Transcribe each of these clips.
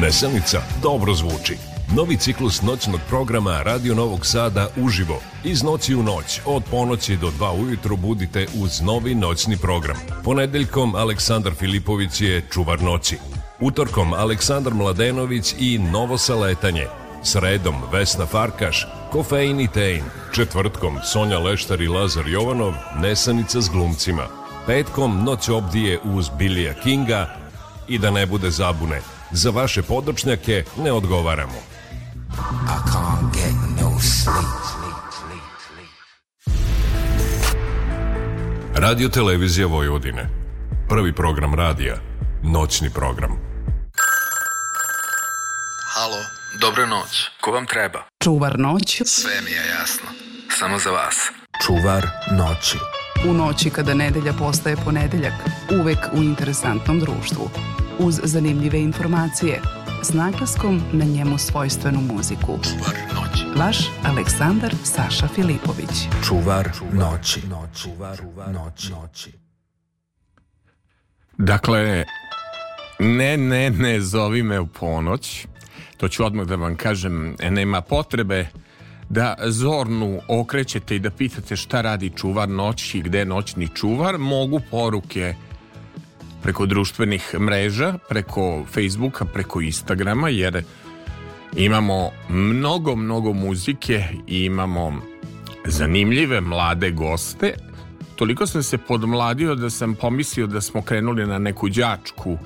Nesanica dobro zvuči. Novi ciklus noćnog programa Radio Novog Sada uživo. Iz noći u noć, od ponoći do dva ujutru budite uz novi noćni program. Ponedeljkom Aleksandar Filipović je čuvar noći. Utorkom Aleksandar Mladenović i Novo Saletanje. Sredom Vesna Farkaš, Kofein i Tein. Četvrtkom Sonja Leštar i Lazar Jovanov, Nesanica s glumcima. Petkom Noć obdije uz Bilija Kinga i da ne bude zabune za vaše područnjake ne odgovaramo. I can't get no sleep. Radio Televizija Vojvodine. Prvi program radija. Noćni program. Halo, dobro noć. Ko vam treba? Čuvar noć. Sve mi je jasno. Samo za vas. Čuvar noći. U noći kada nedelja postaje ponedeljak, uvek u interesantnom društvu. Uz zanimljive informacije, s naglaskom na njemu svojstvenu muziku. Čuvar noći. Vaš Aleksandar Saša Filipović. Čuvar noći. Čuvar noći. noći. Dakle, ne, ne, ne, zovi me u ponoć. To ću odmah da vam kažem, e, nema potrebe da zornu okrećete i da pitate šta radi čuvar noći i gde je noćni čuvar, mogu poruke preko društvenih mreža, preko Facebooka, preko Instagrama, jer imamo mnogo, mnogo muzike i imamo zanimljive mlade goste. Toliko sam se podmladio da sam pomislio da smo krenuli na neku đačku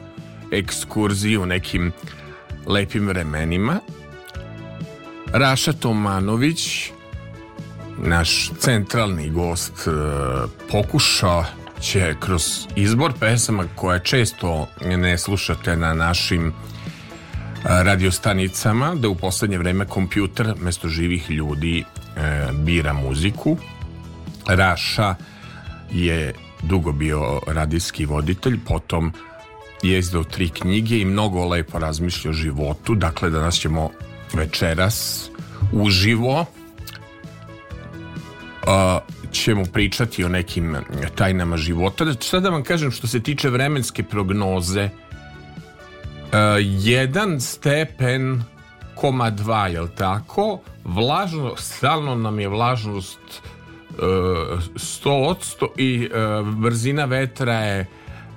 ekskurziju nekim lepim vremenima Raša Tomanović, naš centralni gost, e, pokušao će kroz izbor pesama koje često ne slušate na našim e, radiostanicama, da u poslednje vreme kompjuter mesto živih ljudi e, bira muziku. Raša je dugo bio radijski voditelj, potom je izdao tri knjige i mnogo lepo razmišlja o životu. Dakle, danas ćemo večeras uživo a, ćemo pričati o nekim tajnama života. Sad da, da vam kažem što se tiče vremenske prognoze, a, e, jedan stepen koma dva, jel tako? Vlažno, stalno nam je vlažnost 100% e, i e, brzina vetra je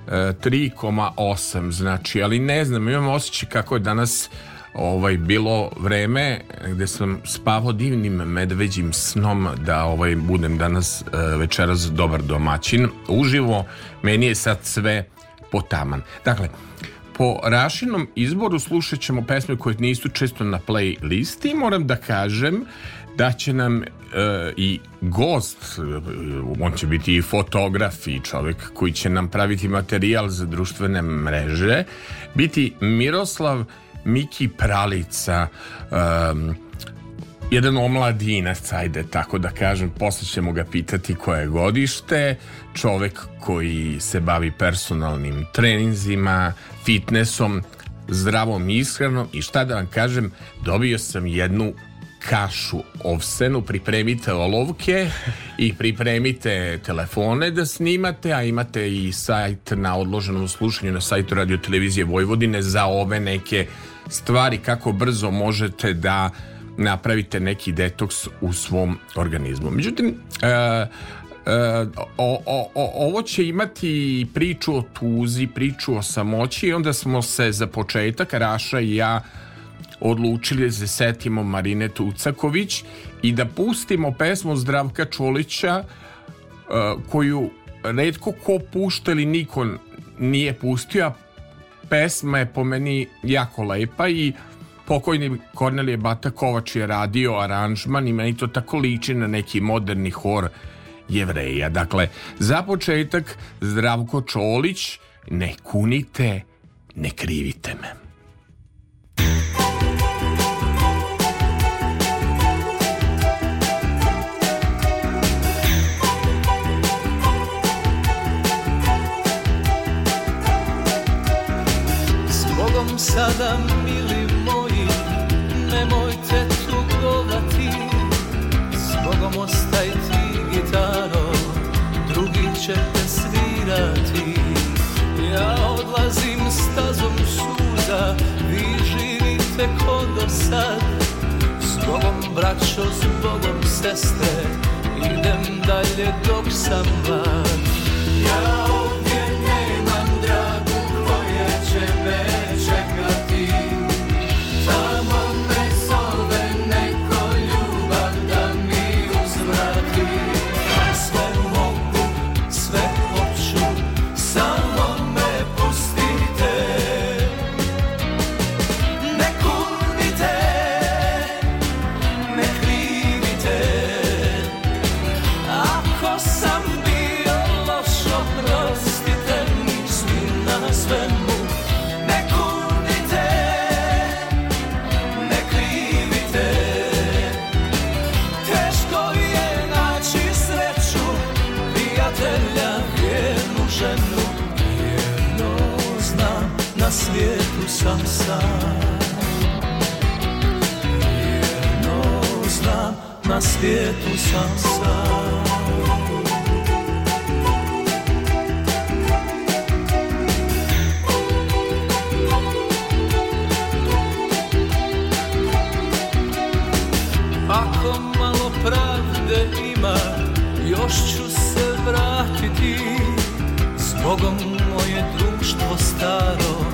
3,8 znači, ali ne znam, imam osjećaj kako je danas ovaj bilo vreme gde sam spavao divnim medveđim snom da ovaj budem danas e, večeras dobar domaćin. Uživo meni je sad sve potaman. Dakle, po Rašinom izboru slušat ćemo pesme koje nisu često na play Moram da kažem da će nam e, i gost, on će biti i fotograf i čovjek koji će nam praviti materijal za društvene mreže, biti Miroslav Miki Pralica, um, jedan omladinac, ajde tako da kažem, posle ćemo ga pitati koje je godište, čovek koji se bavi personalnim treninzima, fitnessom, zdravom ishranom i šta da vam kažem, dobio sam jednu kašu ovsenu, pripremite olovke i pripremite telefone da snimate, a imate i sajt na odloženom slušanju na sajtu radio televizije Vojvodine za ove neke stvari kako brzo možete da napravite neki detoks u svom organizmu. Međutim, e, E, o, o, o, ovo će imati priču o tuzi, priču o samoći i onda smo se za početak Raša i ja odlučili da se setimo Marine Tucaković i da pustimo pesmu Zdravka Čolića e, koju redko ko pušta ili niko nije pustio, a pesma je po meni jako lepa i pokojni Kornelije Bata Kovač je radio aranžman i meni to tako liči na neki moderni hor jevreja. Dakle, za početak Zdravko Čolić, ne kunite, ne krivite me. Sada mili moji nemojte tugovati S Bogom ostaj ti gitaro drugi će te svirati Ja odlazim stazom suza vi živite ko do sad S Bogom braćo, s Bogom sestre idem dalje dok sam van Ja odlazim svijetu sam sam Ako malo pravde ima, još ću se vratiti S Bogom moje društvo staro,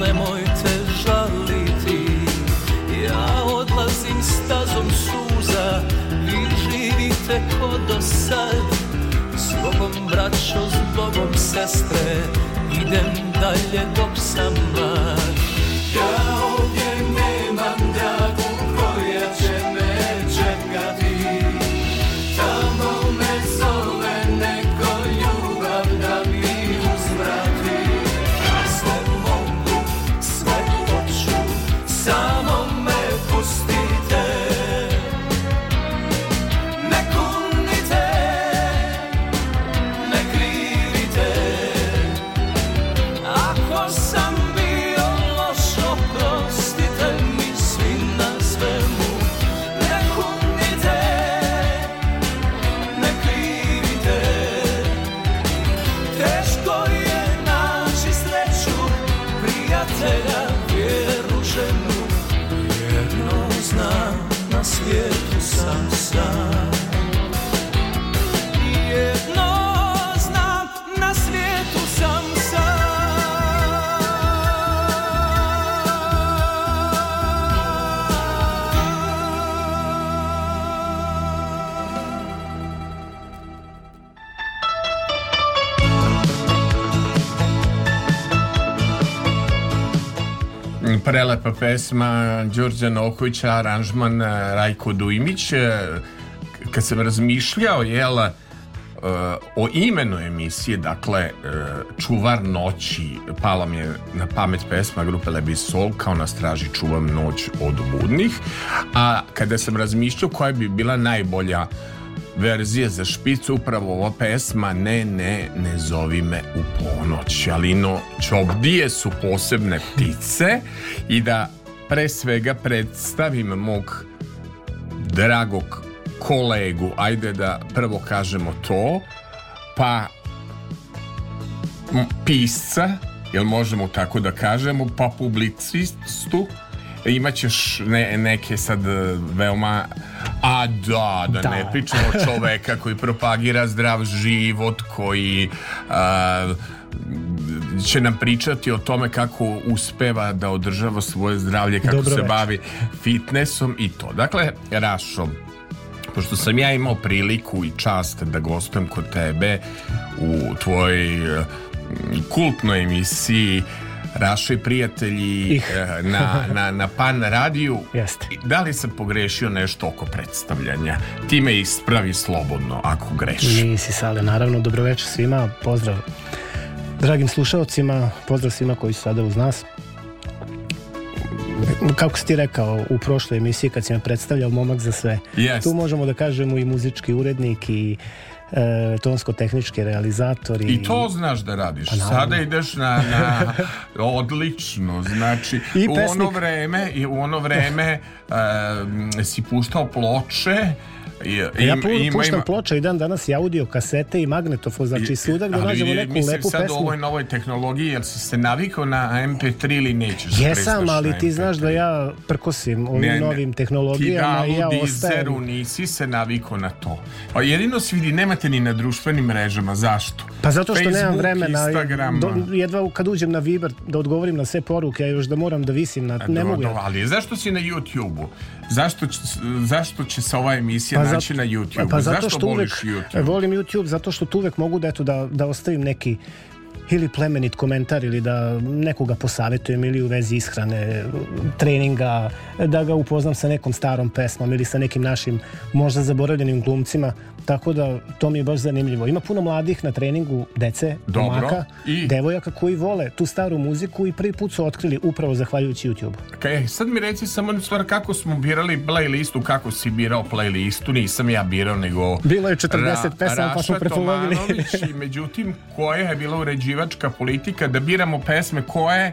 nemojte žaliti Ja odlazim stazom su se ko do sad S Bogom braćo, s sestre Idem dalje dok sam mlad Ja ovdje pesma Đorđa Nokovića, aranžman e, Rajko Dujmić. E, kad sam razmišljao, jela, e, o imenu emisije, dakle Čuvar noći, pala mi je na pamet pesma grupe Lebi Sol, kao na straži čuvam noć od budnih, a kada sam razmišljao koja bi bila najbolja verzije za špicu upravo ova pesma Ne, ne, ne zovi me u ponoć ali Alino Čobdije su posebne ptice i da pre svega predstavim mog dragog kolegu ajde da prvo kažemo to pa pisca jel možemo tako da kažemo pa publicistu imaćeš ne, neke sad e, veoma a da, da, da. ne pričamo čoveka koji propagira zdrav život koji a, će nam pričati o tome kako uspeva da održava svoje zdravlje kako Dobro se već. bavi fitnessom i to dakle Rašo pošto sam ja imao priliku i čast da gostujem kod tebe u tvojoj e, kultnoj emisiji Raši prijatelji eh, na, na, na Pan radiju. Jeste. Da li sam pogrešio nešto oko predstavljanja? Ti me ispravi slobodno ako greši. Nisi sale, naravno. Dobroveče svima, pozdrav dragim slušaocima, pozdrav svima koji su sada uz nas. Kako si ti rekao u prošloj emisiji kad si me predstavljao momak za sve, yes. tu možemo da kažemo i muzički urednik i e, tonsko-tehnički realizator. I... I to znaš da radiš. Pa, Sada ideš na, na odlično. Znači, I u pesnik... ono vreme, i u ono vreme e, si puštao ploče Pa ja, im, ja pu, ima, puštam ima, ploče i dan danas i audio kasete i magnetofon, znači svuda gde nađemo neku lepu pesmu. Mislim ovoj novoj tehnologiji, jer si se navikao na MP3 ili nećeš da Jesam, ali ti znaš da ja prkosim ovim ne, ne, novim tehnologijama i da, ja ostajem. Ti nisi se navikao na to. A pa jedino si vidi, nemate ni na društvenim mrežama, zašto? Pa zato što Facebook, nemam vremena. Instagram. Do, jedva kad uđem na Viber da odgovorim na sve poruke, a još da moram da visim na... ne do, mogu do, ali zašto si na YouTube-u? Zašto, zašto će se ova emisija pa naći zato, na YouTube? Pa zato zašto što uvek YouTube? volim YouTube, zato što tu uvek mogu da, eto, da, da ostavim neki ili plemenit komentar ili da nekoga posavetujem ili u vezi ishrane, treninga, da ga upoznam sa nekom starom pesmom ili sa nekim našim možda zaboravljenim glumcima. Tako da to mi je baš zanimljivo. Ima puno mladih na treningu, dece, Dobro. I... devojaka koji vole tu staru muziku i prvi put su otkrili upravo zahvaljujući YouTube. Okay. Sad mi reci samo stvar kako smo birali playlistu, kako si birao playlistu, nisam ja birao nego... Bilo je 40 Ra pesama pa smo prepolovili. i međutim koja je bila uređivačka politika da biramo pesme koje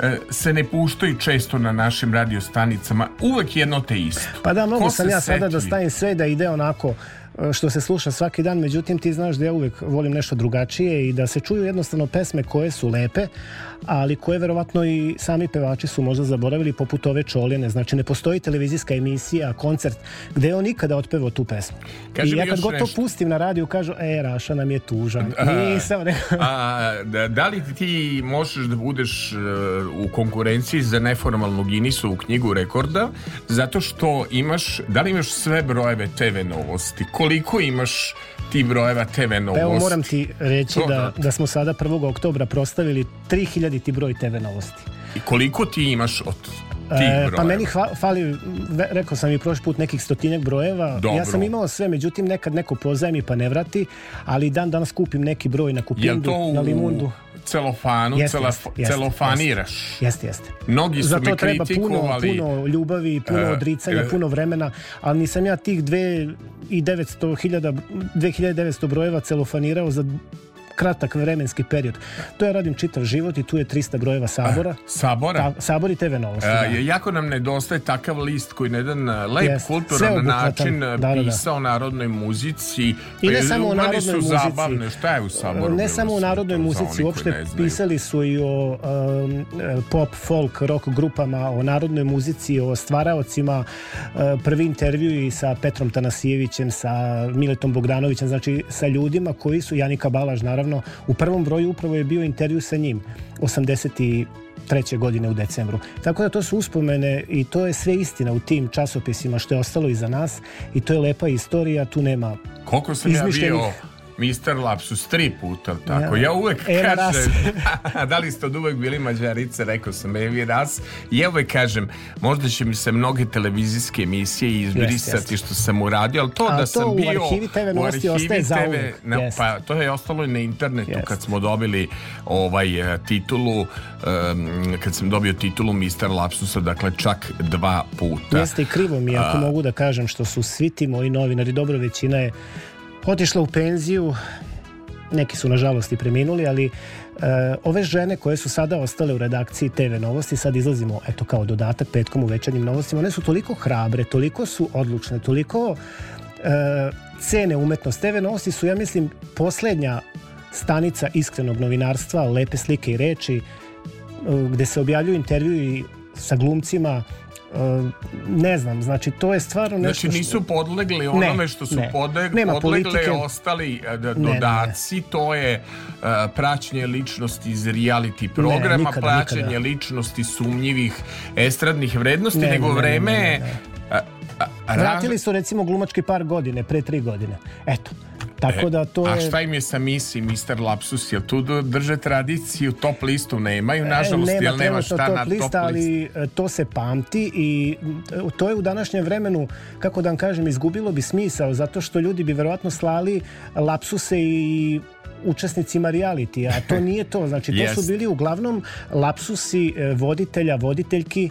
e, se ne puštaju često na našim radiostanicama. Uvek jedno te isto. Pa da, mogu Ko sam ja sada da stavim sve da ide onako E, što se sluša svaki dan, međutim ti znaš da ja uvek volim nešto drugačije i da se čuju jednostavno pesme koje su lepe, ali koje verovatno i sami pevači su možda zaboravili poput ove čoljene. Znači ne postoji televizijska emisija, koncert gde on ikada otpevao tu pesmu. Kaži I ja kad god to pustim na radiju kažu e Raša nam je tužan. Nisam rekao. A, da, da li ti možeš da budeš e, u konkurenciji za neformalnu Guinnessovu knjigu rekorda zato što imaš, da li imaš sve brojeve TV novosti? Koliko imaš ti brojeva TV pa novosti? Evo moram ti reći da, da, da smo sada 1. oktobra prostavili 3000 odrediti broj TV novosti. I koliko ti imaš od e, tih E, pa meni hva, fali, rekao sam i prošli put, nekih stotinjak brojeva. Dobro. Ja sam imao sve, međutim nekad neko pozajmi pa ne vrati, ali dan danas kupim neki broj na kupindu, na limundu. celofanu, jest, cela, jest, celofaniraš. Jeste, jeste. Mnogi su Zato me treba puno, puno ljubavi, puno e, odricanja, e, puno vremena, ali nisam ja tih 2900 2900 brojeva celofanirao za kratak vremenski period. To ja radim čitav život i tu je 300 brojeva Sabora. Sabora? Ta, sabor i TV Novosti. A, e, da. Jako nam nedostaje takav list koji na jedan e, lep, yes, kulturan način e, da, da, da, pisao narodnoj muzici. I ne samo u narodnoj su muzici. Zabavne. Šta je u Saboru? Ne samo u narodnoj muzici, uopšte pisali su i o um, pop, folk, rock grupama, o narodnoj muzici, o stvaraocima. Prvi intervju i sa Petrom Tanasijevićem, sa Miletom Bogdanovićem, znači sa ljudima koji su, Janika Balaž naravno, naravno, u prvom broju upravo je bio intervju sa njim, 83. godine u decembru. Tako da to su uspomene i to je sve istina u tim časopisima što je ostalo iza nas i to je lepa istorija, tu nema Koliko sam ja bio Mr. Lapsus tri puta, tako. Ja, ja uvek e, kažem, da li ste od uvek bili mađarice, rekao sam Evi Ras. I ja uvek kažem, možda će mi se mnoge televizijske emisije izbrisati jest, što sam uradio, ali to A, da to sam u bio arhivi TV u ostaje za zauvek. Na, pa to je ostalo i na internetu kad smo dobili ovaj eh, titulu, um, kad sam dobio titulu Mr. Lapsusa, dakle čak dva puta. Jeste i krivo mi, ako A, mogu da kažem, što su svi ti moji novinari, dobro većina je otišla u penziju, neki su nažalost i preminuli, ali e, ove žene koje su sada ostale u redakciji TV Novosti, sad izlazimo eto kao dodatak petkom u večernjim novostima, one su toliko hrabre, toliko su odlučne, toliko e, cene umetnost. TV Novosti su, ja mislim, poslednja stanica iskrenog novinarstva, lepe slike i reči, e, gde se objavljuju intervjui sa glumcima, E, ne znam, znači to je stvarno nešto Znači nisu podlegli onome ne, što su ne, podleg, nema podlegle politike. ostali e, dodaci, ne, to je uh, praćenje ličnosti iz reality programa, nikada, praćenje nikada. ličnosti sumnjivih estradnih vrednosti, nego vreme A, a, Vratili su recimo glumački par godine, pre tri godine. Eto. Tako e, da to je... A šta im je sa misi, Mr. Lapsus? Jel tu drže tradiciju? Top listu nemaju, e, nažalost, nema, jel nema šta top na lista, top ali e, to se pamti i to je u današnjem vremenu, kako da vam kažem, izgubilo bi smisao, zato što ljudi bi verovatno slali lapsuse i učesnicima reality, a to nije to. Znači, to yes. su bili uglavnom lapsusi voditelja, voditeljki,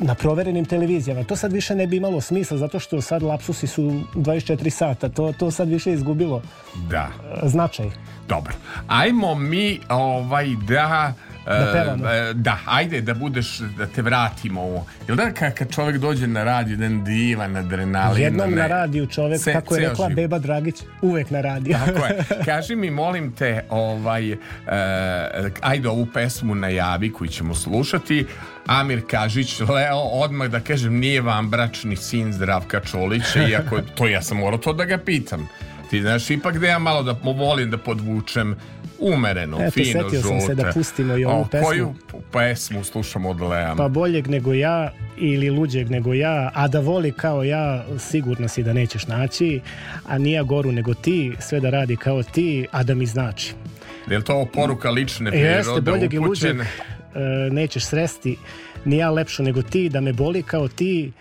na proverenim televizijama. To sad više ne bi imalo smisla zato što sad lapsusi su 24 sata. To, to sad više izgubilo da. E, značaj. Dobro. Ajmo mi ovaj da Da, e, da. E, da, ajde da budeš, da te vratimo ovo. Jel da kad, kad čovjek dođe na radio, jedan divan adrenalin. Jednom ne, na radiju čovjek, se, kako je rekla živ. Beba Dragić, uvek na radiju. Tako je. Kaži mi, molim te, ovaj, uh, ajde ovu pesmu najavi koju ćemo slušati. Amir Kažić, Leo, odmah da kažem, nije vam bračni sin Zdravka Čolića, iako to ja sam morao to da ga pitam ti znaš, ipak da ja malo da volim da podvučem umereno, Eto, fino, setio žute. sam se da pustimo i ovu o, pesmu. Koju pesmu slušamo od Leana? Pa boljeg nego ja ili luđeg nego ja, a da voli kao ja, sigurno si da nećeš naći, a nija goru nego ti, sve da radi kao ti, a da mi znači. Je li to poruka lične prirode Jeste, boljeg upućene? i luđeg e, nećeš sresti, nija ja nego ti, da me boli kao ti,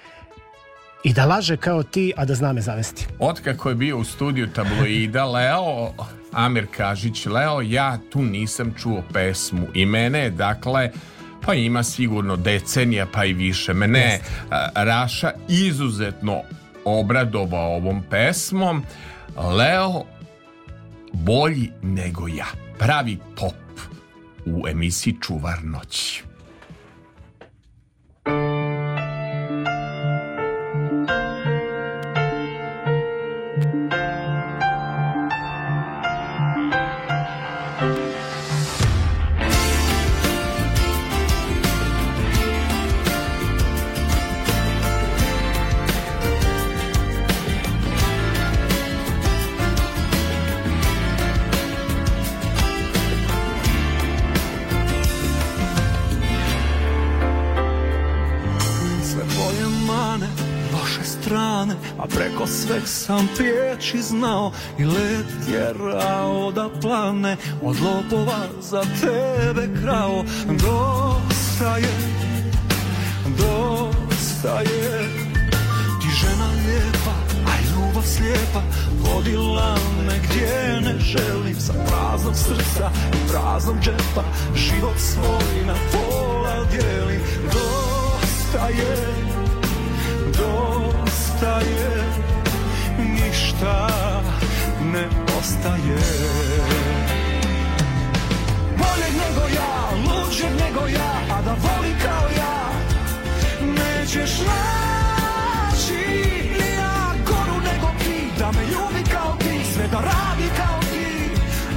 i da laže kao ti, a da zna me zavesti. Otkako je bio u studiju tabloida Leo, Amir Kažić, Leo, ja tu nisam čuo pesmu i mene, dakle, pa ima sigurno decenija pa i više. Mene je Raša izuzetno obradovao ovom pesmom. Leo bolji nego ja. Pravi pop u emisiji Čuvar noći. sam prijeći znao i let tjerao da plane od lopova za tebe krao dosta je dosta je ti žena lijepa a ljubav slijepa vodila me gdje ne želim sa praznog srca i praznog džepa život svoj na pola dijelim dosta je dosta je ništa ne ostaje Boljeg nego ja, luđeg nego ja, a da voli kao ja Nećeš naći ni ja goru nego ti, da me ljubi kao ti, sve da radi kao ti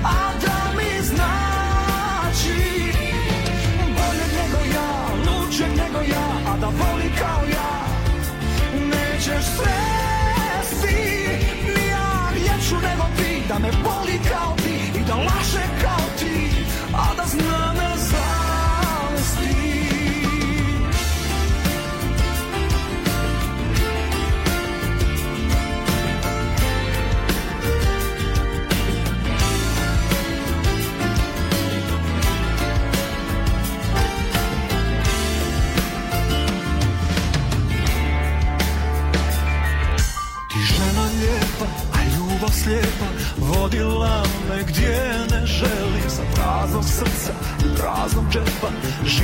A da mi znači Boljeg nego ja, luđeg nego ja, a da voli kao ja Nećeš sreći me boli kao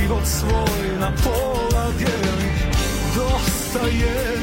život svoj na pola dijeli Dosta je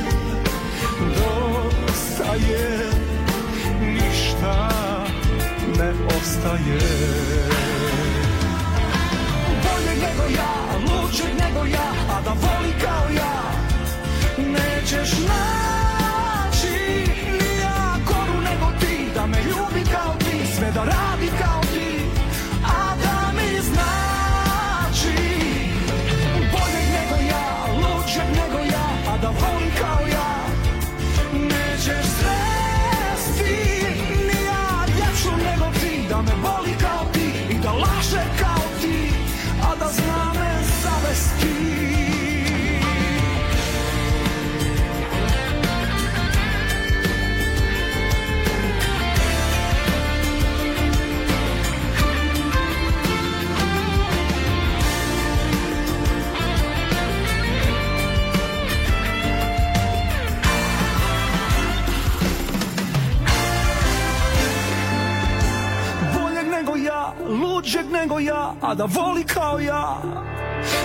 nego ja, a da voli kao ja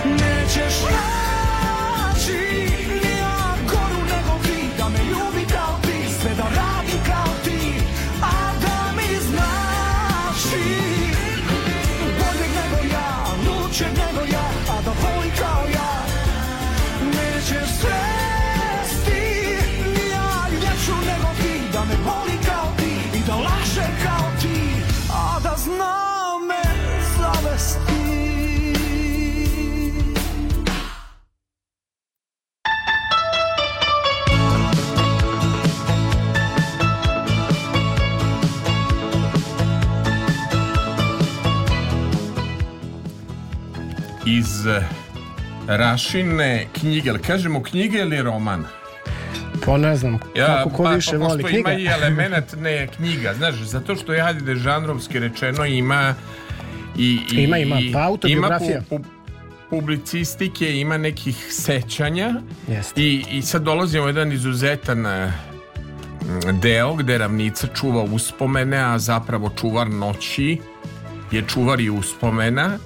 Nećeš ja Eh, Rašine knjige, ali kažemo knjige ili roman? Pa ne znam, ja, kako ko pa, više pa, voli knjige. Ima i element ne knjiga, znaš, zato što je ajde žanrovski rečeno ima i, i ima, ima, pa autobiografija. Ima pu, pu, publicistike, ima nekih sećanja Jeste. I, i sad dolazimo u jedan izuzetan eh, deo gde ravnica čuva uspomene, a zapravo čuvar noći je čuvar i uspomena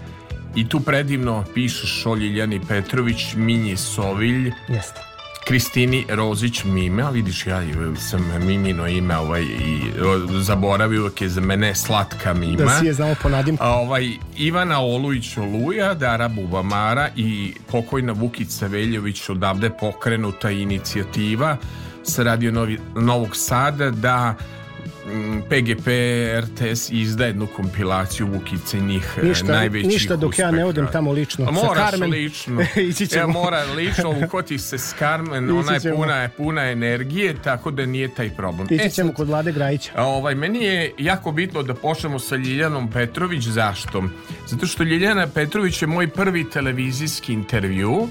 I tu predivno pišu Šolji Ljeni Petrović, Minji Sovilj. Jeste. Kristini Rozić Mima, vidiš ja sam Mimino ime ovaj, i, zaboravio je za mene Slatka Mima. Da si je znamo ponadim. A, ovaj, Ivana Olujić Oluja, Dara Bubamara i pokojna Vukica Veljović odavde pokrenuta inicijativa sa radio Novi, Novog Sada da PGP RTS izda jednu kompilaciju Vukice njih eh, ništa, najvećih Ništa dok ja ne odem tamo lično. A moraš Carmen. lično. Ići ćemo. Ja mora lično uhvati se s Carmen, ona je puna, je puna energije, tako da nije taj problem. Ići e, ćemo e, kod Vlade Grajića. Ovaj, meni je jako bitno da počnemo sa Ljiljanom Petrović. Zašto? Zato što Ljiljana Petrović je moj prvi televizijski intervju,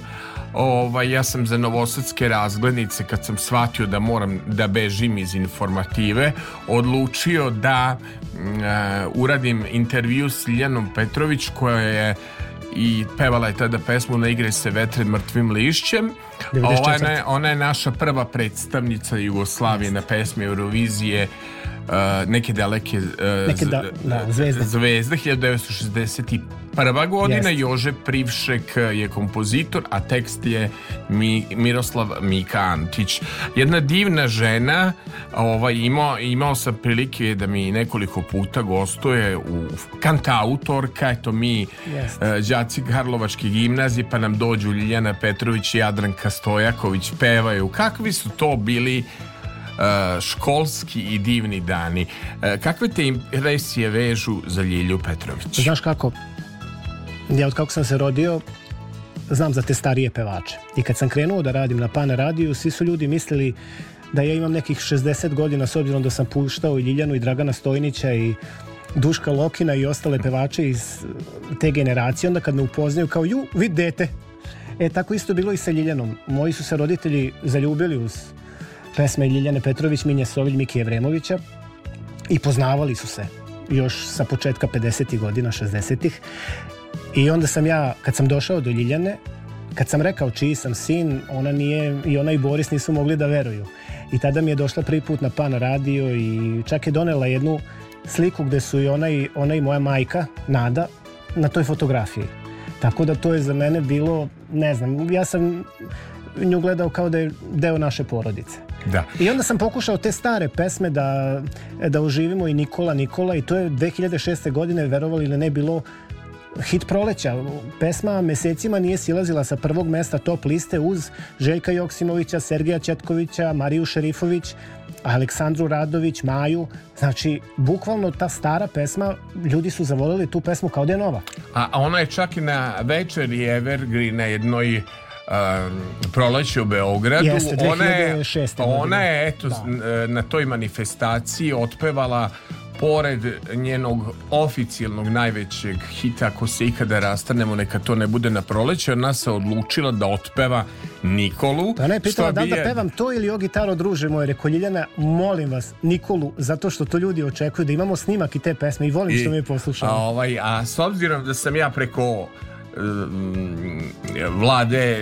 ovaj, ja sam za novosadske razglednice kad sam shvatio da moram da bežim iz informative odlučio da uh, uradim intervju s Ljanom Petrović koja je i pevala je tada pesmu Na igre se vetre mrtvim lišćem ovaj, Ona je, ona je naša prva predstavnica Jugoslavije na pesmi Eurovizije uh, neke daleke uh, neke da, da, zvezde. zvezde 1965 Prva godina yes. Jože Privšek e, je kompozitor, a tekst je Mi, Miroslav Mikantić. Jedna divna žena, ovaj, imao, imao sam prilike da mi nekoliko puta gostuje u kantautorka, eto mi yes. E, đaci Karlovačke gimnazije, pa nam dođu Ljiljana Petrović i Adranka Stojaković pevaju. Kakvi su to bili e, školski i divni dani. Kakve te impresije vežu za Ljilju Petrović? Znaš kako, ja od kako sam se rodio, znam za te starije pevače. I kad sam krenuo da radim na Pan radiju, svi su ljudi mislili da ja imam nekih 60 godina s obzirom da sam puštao i Ljiljanu i Dragana Stojnića i Duška Lokina i ostale pevače iz uh, te generacije, onda kad me upoznaju kao ju, vi dete. E, tako isto bilo i sa Ljiljanom. Moji su se roditelji zaljubili uz pesme Ljiljane Petrović, Minje Sovilj, Miki Evremovića i poznavali su se još sa početka 50. godina, 60. -ih. I onda sam ja, kad sam došao do Ljiljane, kad sam rekao čiji sam sin, ona nije, i ona i Boris nisu mogli da veruju. I tada mi je došla prvi put na pan radio i čak je donela jednu sliku gde su i ona i, ona i moja majka, Nada, na toj fotografiji. Tako da to je za mene bilo, ne znam, ja sam nju gledao kao da je deo naše porodice. Da. I onda sam pokušao te stare pesme da, da oživimo i Nikola Nikola i to je 2006. godine, verovali ili ne, bilo hit proleća. Pesma mesecima nije silazila sa prvog mesta top liste uz Željka Joksimovića, Sergeja Četkovića, Mariju Šerifović, Aleksandru Radović, Maju. Znači, bukvalno ta stara pesma, ljudi su zavolili tu pesmu kao da je nova. A ona je čak i na večeri Evergreen na jednoj um, proleće u Beogradu. Jeste, 2006. Ona je, ona je eto, da. na toj manifestaciji otpevala pored njenog oficijalnog najvećeg hita ako se ikada rastanemo neka to ne bude na proleće ona se odlučila da otpeva Nikolu da ne pitala da da pevam to ili o gitaro druže moje reko Ljiljana molim vas Nikolu zato što to ljudi očekuju da imamo snimak i te pesme i volim I, što me je a, ovaj, a s obzirom da sam ja preko Eh, vlade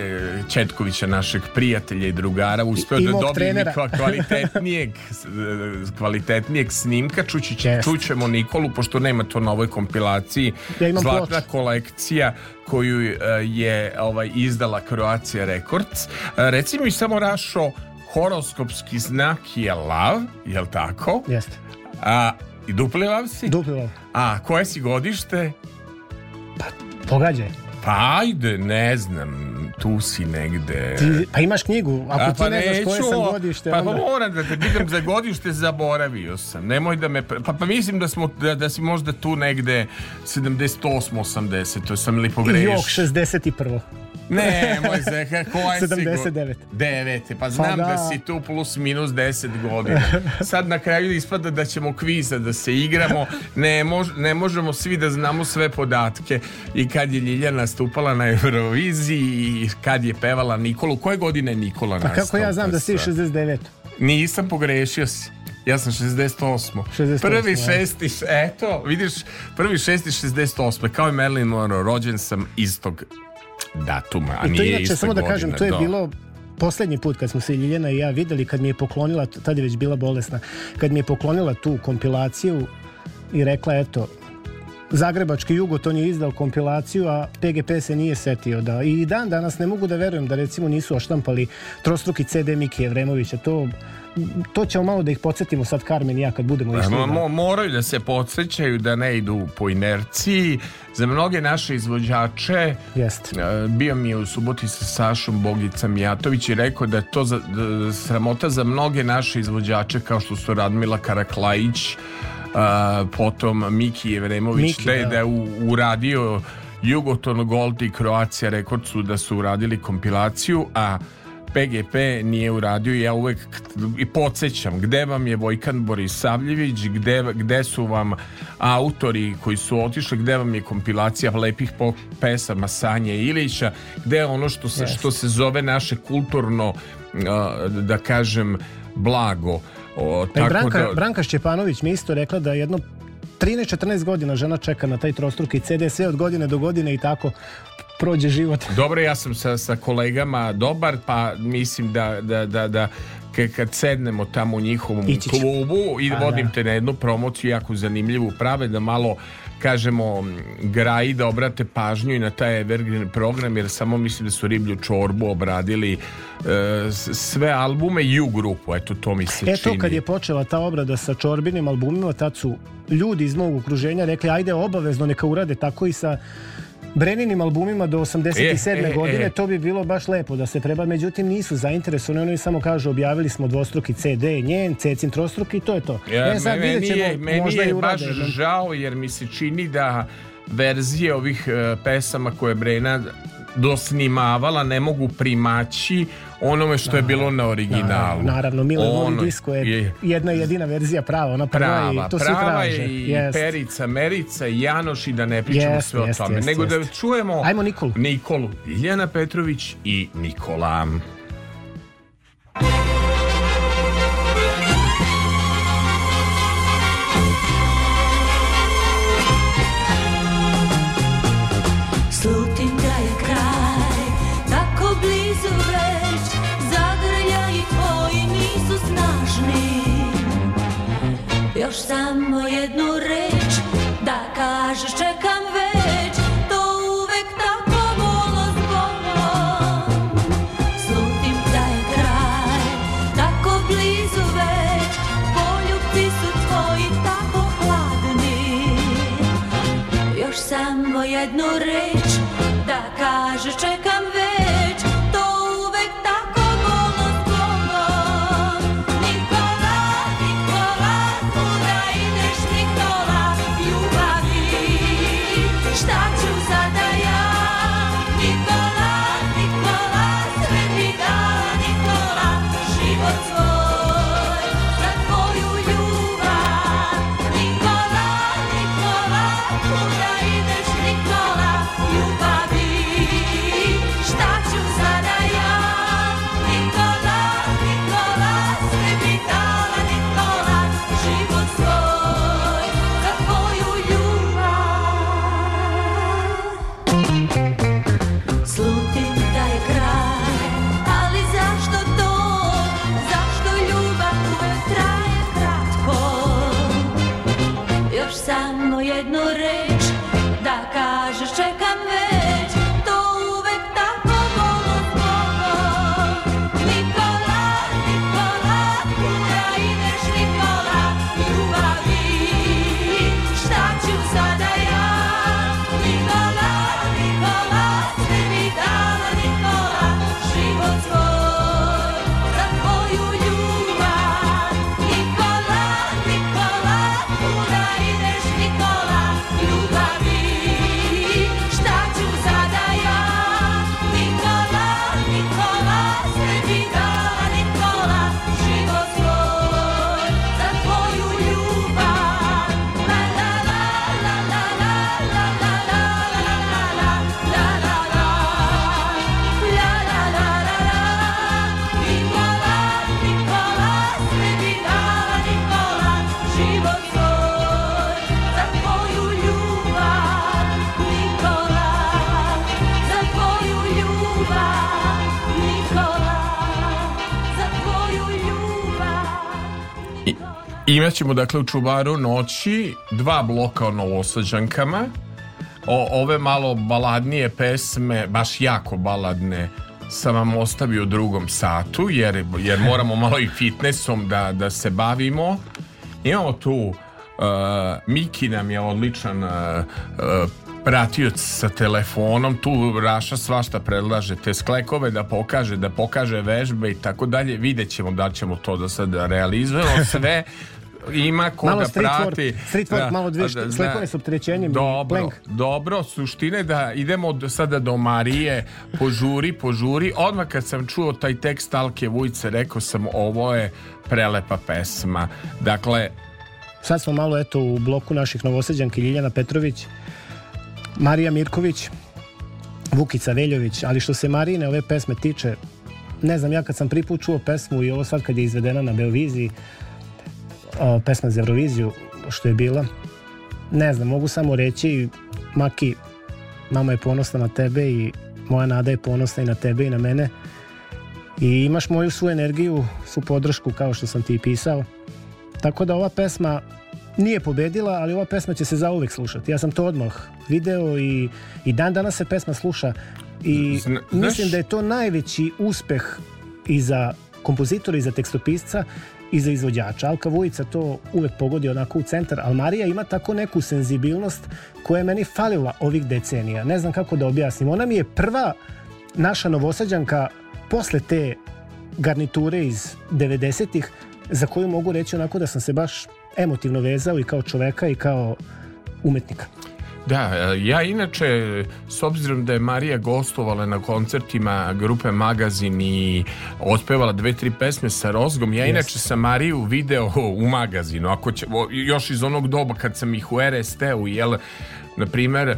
Četkovića, našeg prijatelja i drugara, uspeo I, da dobije kvalitetnijeg, eh, kvalitetnijeg snimka. Čući, yes. Čućemo Nikolu, pošto nema to na ovoj kompilaciji. Ja Zlatna ploč. kolekcija koju eh, je ovaj, izdala Croatia Records. Reci mi samo, Rašo, horoskopski znak je lav, jel tako? Jeste. A, I dupli lav si? Dupli lav. A koje si godište? Pa, pogađaj. Pa ajde, ne znam, tu si negde. Ti, pa imaš knjigu, ako A, ti pa ne znaš koje sam godište. Pa, pa onda... pa moram da te pitam za godište, zaboravio sam. Nemoj da me... Pa, pa mislim da, smo, da, da si možda tu negde 78-80, to sam ili pogreš. Jok, 61. Ne, moj Zeha, koja si 79. 9. Pa znam pa da. da. si tu plus minus 10 godina. Sad na kraju ispada da ćemo kviza da se igramo. Ne, mož, ne možemo svi da znamo sve podatke. I kad je Ljiljana nastupala na Euroviziji i kad je pevala Nikolu. Koje godine je Nikola nastupala? Pa kako ja znam da si 69. Nisam pogrešio si. Ja sam 68. 68 prvi da. šesti, eto, vidiš, prvi šesti 68. Kao i Marilyn Monroe, rođen sam istog datuma, a I to inače, samo da kažem, to je do... Da. bilo poslednji put kad smo se Ljiljana i ja videli, kad mi je poklonila, tad je već bila bolesna, kad mi je poklonila tu kompilaciju i rekla, eto, Zagrebački Jugoton je izdao kompilaciju, a PGP se nije setio da... I dan danas ne mogu da verujem da recimo nisu oštampali trostruki CD Mikije Vremovića. To to ćemo malo da ih podsjetimo sad Carmen i ja kad budemo išli. Mo, moraju da se podsjećaju da ne idu po inerciji. Za mnoge naše izvođače Jest. bio mi je u suboti sa Sašom Bogicom Jatović i rekao da je to za, da, sramota za mnoge naše izvođače kao što su Radmila Karaklajić, a, potom Miki Jevremović, Miki, da je, da, da uradio Jugoton Gold i Croatia Records su da su uradili kompilaciju, a PGP nije uradio ja uvek i podsjećam gde vam je Vojkan Borisavljević gde, gde su vam autori koji su otišli, gde vam je kompilacija lepih pesama Sanje Ilića, gde je ono što se, yes. što se zove naše kulturno da kažem blago o, e, tako Branka, da... Branka Šćepanović mi isto rekla da jedno 13-14 godina žena čeka na taj trostruki CD sve od godine do godine i tako prođe život. Dobro, ja sam sa, sa kolegama dobar, pa mislim da, da, da, da kad sednemo tamo u njihovom Ići klubu i pa vodim da. te na jednu promociju jako zanimljivu prave da malo kažemo graji da obrate pažnju i na taj Evergreen program jer samo mislim da su Riblju čorbu obradili e, sve albume i u grupu, eto to mi se Eto čini. kad je počela ta obrada sa čorbinim albumima, tad su ljudi iz mog okruženja rekli ajde obavezno neka urade tako i sa Breninim albumima do 87. E, e, e, godine, e. to bi bilo baš lepo da se treba, međutim nisu zainteresovani, oni samo kažu objavili smo dvostruki CD njen, Cecin trostruki i to je to. Ja, e, e sad meni ćemo, je, meni možda je i baš žao jer mi se čini da verzije ovih uh, pesama koje Brena dosnimavala ne mogu primaći onome što je bilo na originalu. Naravno, Milan disku je jedna jedina verzija prava, ona prava, prava i to prava svi traže. i jest. Perica, Merica, Janoš i da ne pričamo jest, sve jest, o tome. Nego da čujemo Ajmo Nikolu. Nikolu. Iljana Petrović i Nikola. сам мой Imaćemo dakle u čubaru noći dva bloka o novosađankama, o, ove malo baladnije pesme, baš jako baladne, sam vam ostavio u drugom satu, jer, jer moramo malo i fitnessom da, da se bavimo. Imamo tu, uh, Miki nam je odličan uh, uh pratioc sa telefonom, tu Raša svašta predlaže te sklekove da pokaže, da pokaže vežbe i tako dalje. Vidjet ćemo da ćemo to do sad realizujemo sve ima ko malo da prati. Word, street word, da, malo dvije da, da, s opterećenjem. Dobro, dobro, suštine da idemo od sada do Marije, požuri, požuri. Odmah kad sam čuo taj tekst Alke Vujce, rekao sam ovo je prelepa pesma. Dakle, Sad smo malo eto u bloku naših novoseđanki Ljiljana Petrović, Marija Mirković, Vukica Veljović, ali što se Marine ove pesme tiče, ne znam, ja kad sam prvi čuo pesmu i ovo sad kad je izvedena na Beoviziji, a, pesma za Euroviziju što je bila. Ne znam, mogu samo reći Maki, mama je ponosna na tebe i moja nada je ponosna i na tebe i na mene. I imaš moju svu energiju, svu podršku kao što sam ti pisao. Tako da ova pesma nije pobedila, ali ova pesma će se zauvek slušati. Ja sam to odmah video i, i dan danas se pesma sluša. I Zna, mislim da je to najveći uspeh i za kompozitora i za tekstopisca i za izvođača. Alka Vujica to uvek pogodi onako u centar, ali Marija ima tako neku senzibilnost koja je meni falila ovih decenija. Ne znam kako da objasnim. Ona mi je prva naša novosađanka posle te garniture iz 90-ih za koju mogu reći onako da sam se baš emotivno vezao i kao čoveka i kao umetnika. Da, e, ja inače, s obzirom da je Marija gostovala na koncertima grupe Magazin i otpevala dve, tri pesme sa Rozgom, ja yes. inače sam Mariju video u Magazinu, ako će, još iz onog doba kad sam ih u RST-u, jel, na Naprimer,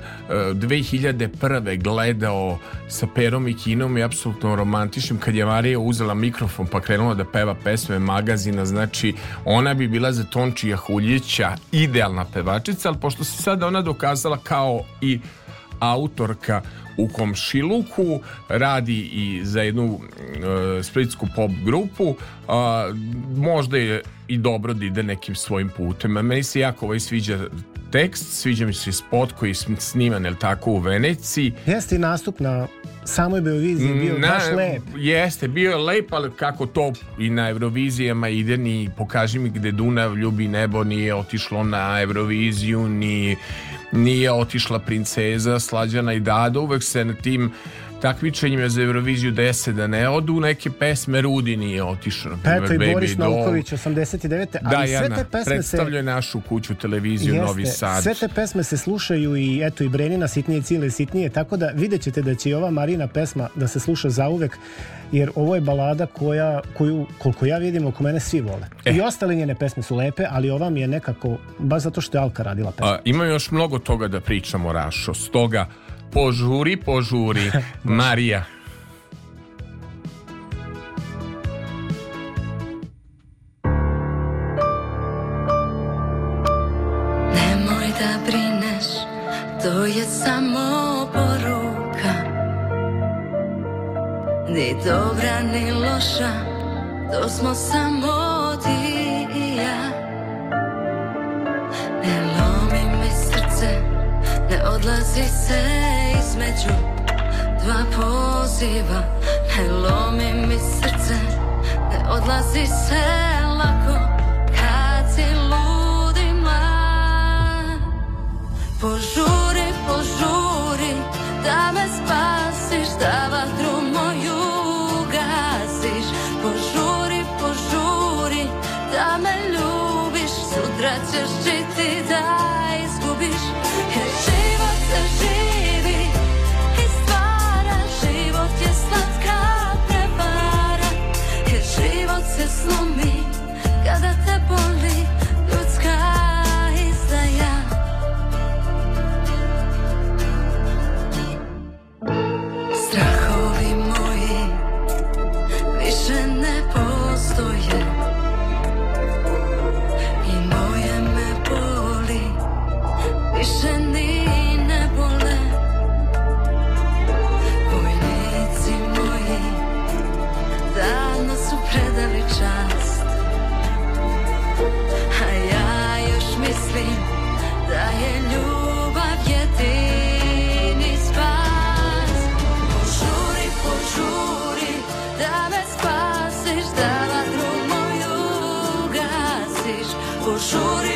2001. E, gledao sa Perom i Kinom i apsolutno romantičnim kad je Marija uzela mikrofon pa krenula da peva pesme magazina, znači ona bi bila za Tonči Jahuljića idealna pevačica, ali pošto se sada ona dokazala kao i autorka u komšiluku radi i za jednu e, splitsku pop grupu a, možda je i dobro da ide nekim svojim putem a meni se jako ovaj sviđa tekst, sviđa mi se spot koji je sniman, jel tako, u Veneciji. Jeste nastup na samoj Beoviziji bio na, baš lep. Jeste, bio je lep, ali kako to i na Eurovizijama ide, ni pokaži mi gde Dunav ljubi nebo nije otišlo na Euroviziju, ni nije otišla princeza Slađana i Dada, uvek se na tim takmičenjima za Euroviziju 10 da ne odu neke pesme Rudi nije otišao pa eto i Baby Boris Novković 89. Da, ali da, sve te pesme predstavljaju se... našu kuću televiziju Jeste, Novi Sad sve te pesme se slušaju i eto i Brenina sitnije cile sitnije tako da vidjet ćete da će i ova Marina pesma da se sluša zauvek jer ovo je balada koja, koju koliko ja vidim oko mene svi vole e. i ostale njene pesme su lepe ali ova mi je nekako baš zato što je Alka radila pesma A, ima još mnogo toga da pričamo Rašo stoga Požuri, požuri. Marija. Nemoj da brineš, to je samo poruka. Ni dobra, ni loša, to smo samo ti i ja. Ne lomi mi srce, ne odlazi se između dva poziva Ne lomi mi srce, ne odlazi se lako Kad si ludi Požuri, požuri, da me spasiš Da vatru moju gasiš Požuri, požuri, da me ljubiš Sutra ćeš ti da 属于。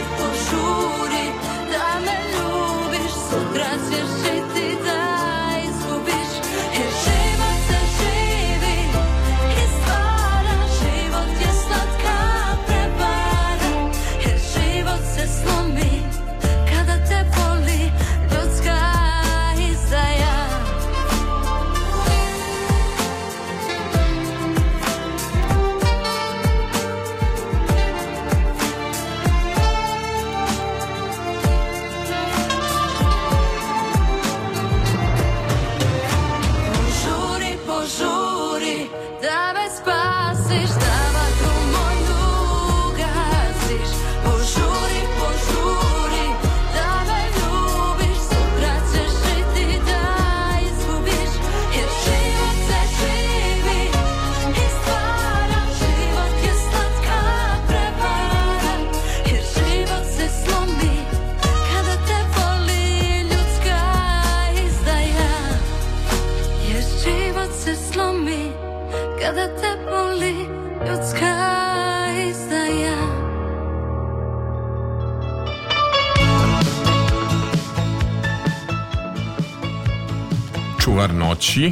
noći e,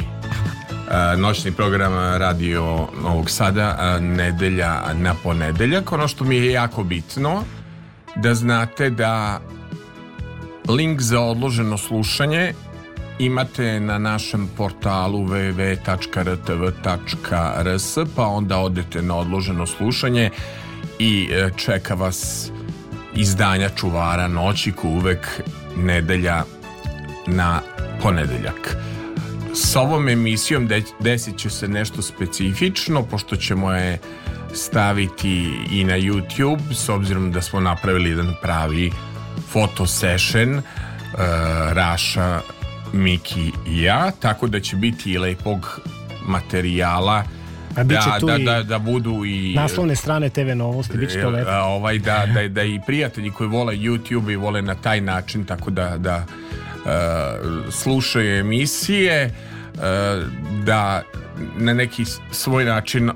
noćni program radio Novog Sada e, nedelja na ponedeljak ono što mi je jako bitno da znate da link za odloženo slušanje imate na našem portalu www.rtv.rs pa onda odete na odloženo slušanje i e, čeka vas izdanja čuvara noći ko uvek nedelja na ponedeljak sa ovom emisijom de, desit će se nešto specifično, pošto ćemo je staviti i na YouTube, s obzirom da smo napravili jedan pravi foto session uh, Raša, Miki i ja, tako da će biti i lepog materijala A da, tu da, da, da, budu i naslovne strane TV novosti, bit će to e, lepo. Ovaj, da, da, da i prijatelji koji vole YouTube i vole na taj način, tako da, da E, slušaju emisije e, da na neki svoj način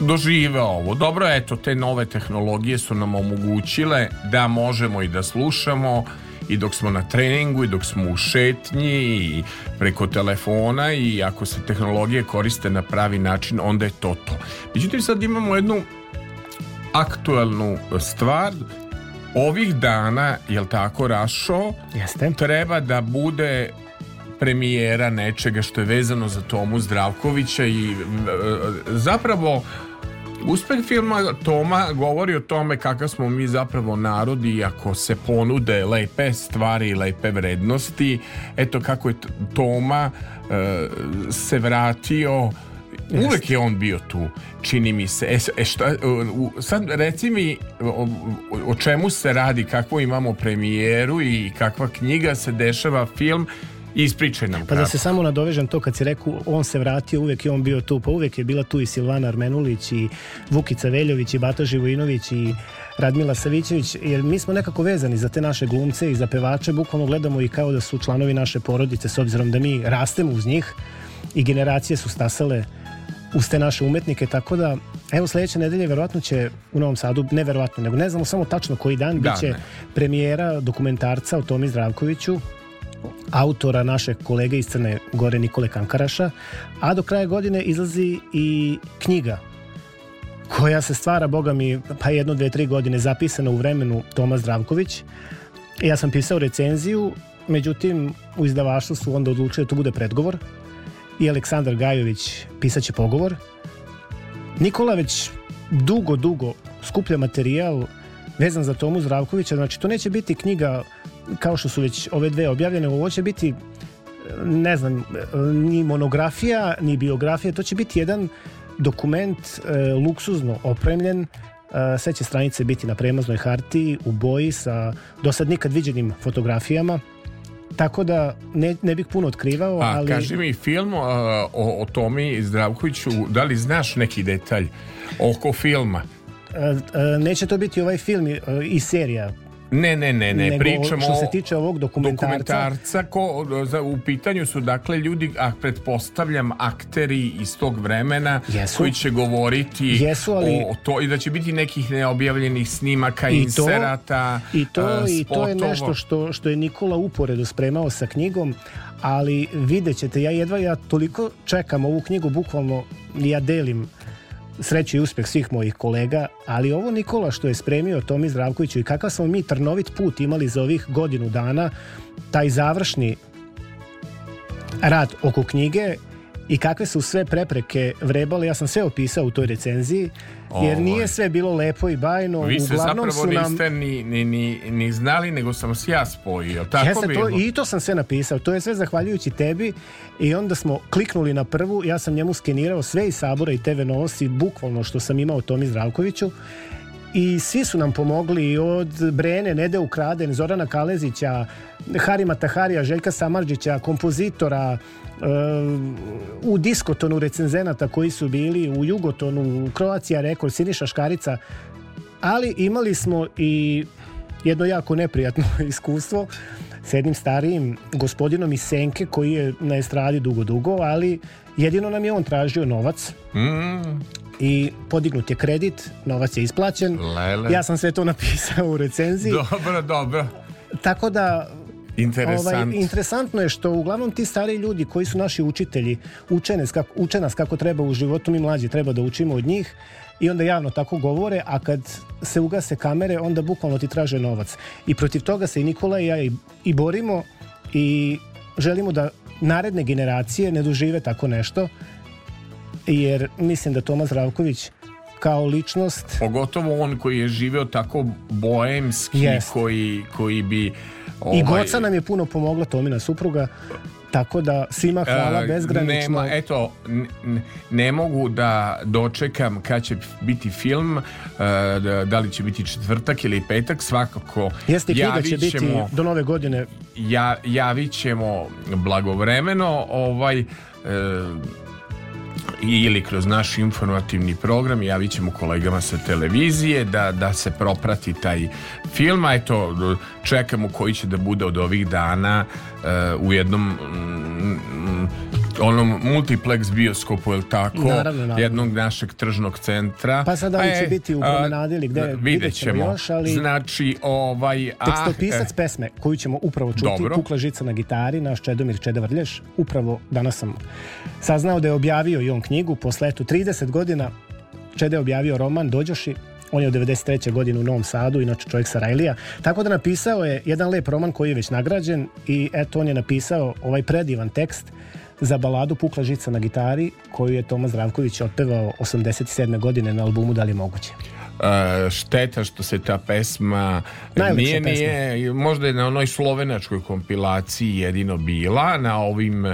dožive ovo. Dobro, eto, te nove tehnologije su nam omogućile da možemo i da slušamo i dok smo na treningu i dok smo u šetnji i preko telefona i ako se tehnologije koriste na pravi način, onda je to to. Međutim, sad imamo jednu aktualnu stvar ovih dana, jel tako Rašo, Jeste. treba da bude premijera nečega što je vezano za Tomu Zdravkovića i zapravo Uspeh filma Toma govori o tome kakav smo mi zapravo narod i ako se ponude lepe stvari i lepe vrednosti, eto kako je Toma e, se vratio Jeste. Uvek je on bio tu, čini mi se. E, e šta, e, sad reci mi o, o čemu se radi, kakvu imamo premijeru i kakva knjiga se dešava film ispričaj nam. Pa da se samo nadovežem to kad si rekao on se vratio, uvek je on bio tu, pa uvek je bila tu i Silvana Armenulić i Vukica Veljović i Bata Živojinović i Radmila Savićević, jer mi smo nekako vezani za te naše glumce i za pevače, bukvalno gledamo i kao da su članovi naše porodice s obzirom da mi rastemo uz njih i generacije su stasale uz te naše umetnike, tako da evo sledeće nedelje verovatno će u Novom Sadu, ne verovatno, nego ne znamo samo tačno koji dan, da, biće ne. premijera dokumentarca o Tomi Zdravkoviću, autora našeg kolege iz Crne Gore Nikole Kankaraša, a do kraja godine izlazi i knjiga koja se stvara, boga mi, pa jedno, dve, tri godine zapisana u vremenu Toma Zdravković. Ja sam pisao recenziju, međutim u izdavaštvu su onda odlučili da to bude predgovor, i Aleksandar Gajović pisaće pogovor. Nikola već dugo, dugo skuplja materijal vezan za Tomu Zdravkovića. Znači, to neće biti knjiga kao što su već ove dve objavljene. Ovo će biti ne znam, ni monografija, ni biografija, to će biti jedan dokument e, luksuzno opremljen, e, sve će stranice biti na premaznoj hartiji, u boji, sa do sad nikad viđenim fotografijama, Tako da ne, ne bih puno otkrivao, A, ali... Kaži mi film uh, o, o Tomi Zdravkoviću, da li znaš neki detalj oko filma? Uh, uh, neće to biti ovaj film e, i serija Ne, ne, ne, ne, Nego pričamo što se tiče ovog dokumentarca. dokumentarca ko, za, u pitanju su dakle ljudi, a pretpostavljam akteri iz tog vremena Jesu. koji će govoriti Jesu, ali... o to i da će biti nekih neobjavljenih snimaka, I inserata, i to, uh, I to je nešto što, što je Nikola uporedo spremao sa knjigom, ali videćete ja jedva ja toliko čekam ovu knjigu, bukvalno ja delim sreću i uspeh svih mojih kolega, ali ovo Nikola što je spremio Tomi Zdravkoviću i kakav smo mi trnovit put imali za ovih godinu dana, taj završni rad oko knjige i kakve su sve prepreke vrebali, ja sam sve opisao u toj recenziji, jer Ovo. Ovaj. nije sve bilo lepo i bajno. Vi ste Uglavnom zapravo su nam... niste ni, ni, ni, ni znali, nego sam se ja spojio. Tako Jeste, bilo? To, I to sam sve napisao. To je sve zahvaljujući tebi i onda smo kliknuli na prvu, ja sam njemu skenirao sve iz Sabora i TV Novosti, bukvalno što sam imao Tomi Zdravkoviću i svi su nam pomogli od Brene, Nede Ukraden, Zorana Kalezića, Harima Taharija, Željka Samarđića, kompozitora, u diskotonu recenzenata koji su bili u Jugotonu, u Kroacija rekord, Siniša Škarica, ali imali smo i jedno jako neprijatno iskustvo s jednim starijim gospodinom iz Senke koji je na estradi dugo dugo, ali jedino nam je on tražio novac mm. i podignut je kredit, novac je isplaćen. Lele. Ja sam sve to napisao u recenziji. Dobro, dobro. Tako da Interesant. Ovaj, interesantno je što uglavnom ti stari ljudi koji su naši učitelji uče nas, kako, uče nas kako treba u životu, mi mlađi treba da učimo od njih i onda javno tako govore, a kad se ugase kamere, onda bukvalno ti traže novac. I protiv toga se i Nikola i ja i, i borimo i želimo da naredne generacije ne dožive tako nešto, jer mislim da Toma Zdravković kao ličnost... Pogotovo on koji je živeo tako boemski, yes. koji, koji bi Ovaj... I Goca nam je puno pomogla, Tomina supruga, tako da svima e, hvala bezgranično. Nema, eto, ne, ne mogu da dočekam kad će biti film, e, da da li će biti četvrtak ili petak, svakako. Jeste knjiga će biti do nove godine. Ja, javit ćemo blagovremeno, ovaj, e, ili kroz naš informativni program javit ćemo kolegama sa televizije da, da se proprati taj film, a eto čekamo koji će da bude od ovih dana uh, u jednom mm, mm onom multiplex bioskopu, je tako? Naravno, naravno. Jednog našeg tržnog centra. Pa sad da će e, biti u promenadi ili gde, vidjet ćemo još, ali... Znači, ovaj... Ah, tekstopisac eh, pesme koju ćemo upravo čuti, dobro. Pukla žica na gitari, naš Čedomir Čeda upravo danas sam saznao da je objavio i on knjigu posle eto 30 godina Čede je objavio roman Dođoši on je od 93. godine u Novom Sadu, inače čovjek sa Rajlija. Tako da napisao je jedan lep roman koji je već nagrađen i eto on je napisao ovaj predivan tekst za baladu Pukla žica na gitari koju je Toma Zdravković otpevao 87. godine na albumu Da li je moguće? Uh, šteta što se ta pesma Najlepša nije, pesma. nije, možda je na onoj slovenačkoj kompilaciji jedino bila, na ovim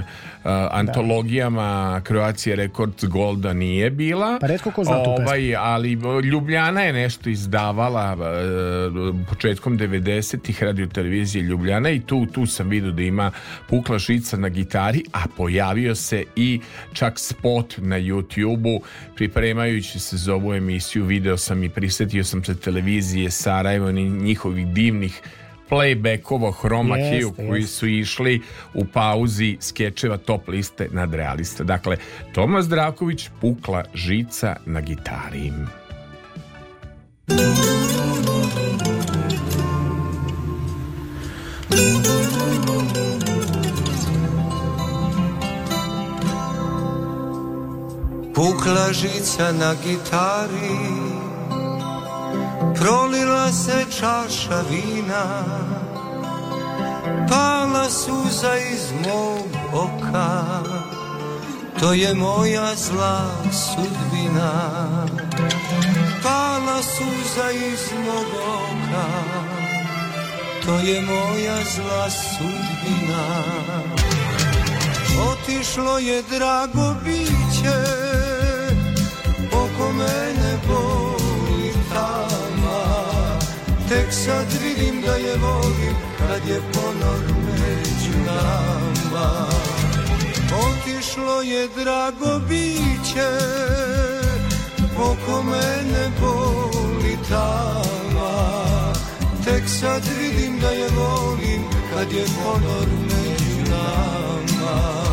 Da. antologijama Croatia Rekord Golda nije bila. Pa redko ko zna tu ovaj, Ali e, Ljubljana je nešto izdavala e, početkom 90-ih radio televizije Ljubljana i tu, tu sam vidio da ima pukla žica na gitari, a pojavio se i čak spot na YouTube-u pripremajući se za ovu emisiju video sam i prisetio sam se televizije Sarajevo i njihovih divnih playbackova Hroma yes, koji su išli u pauzi skečeva top liste nad realiste. Dakle, Tomas Draković pukla žica na gitari. Pukla žica na gitari Prolila se čaša vina Pala suza iz mog oka To je moja zla sudbina Pala suza iz mog oka To je moja zla sudbina Otišlo je drago biće Oko mene bol Tek sad vidim da je volim kad je ponor među nama Otišlo je drago biće Oko mene boli tama Tek sad vidim da je volim kad je ponor među nama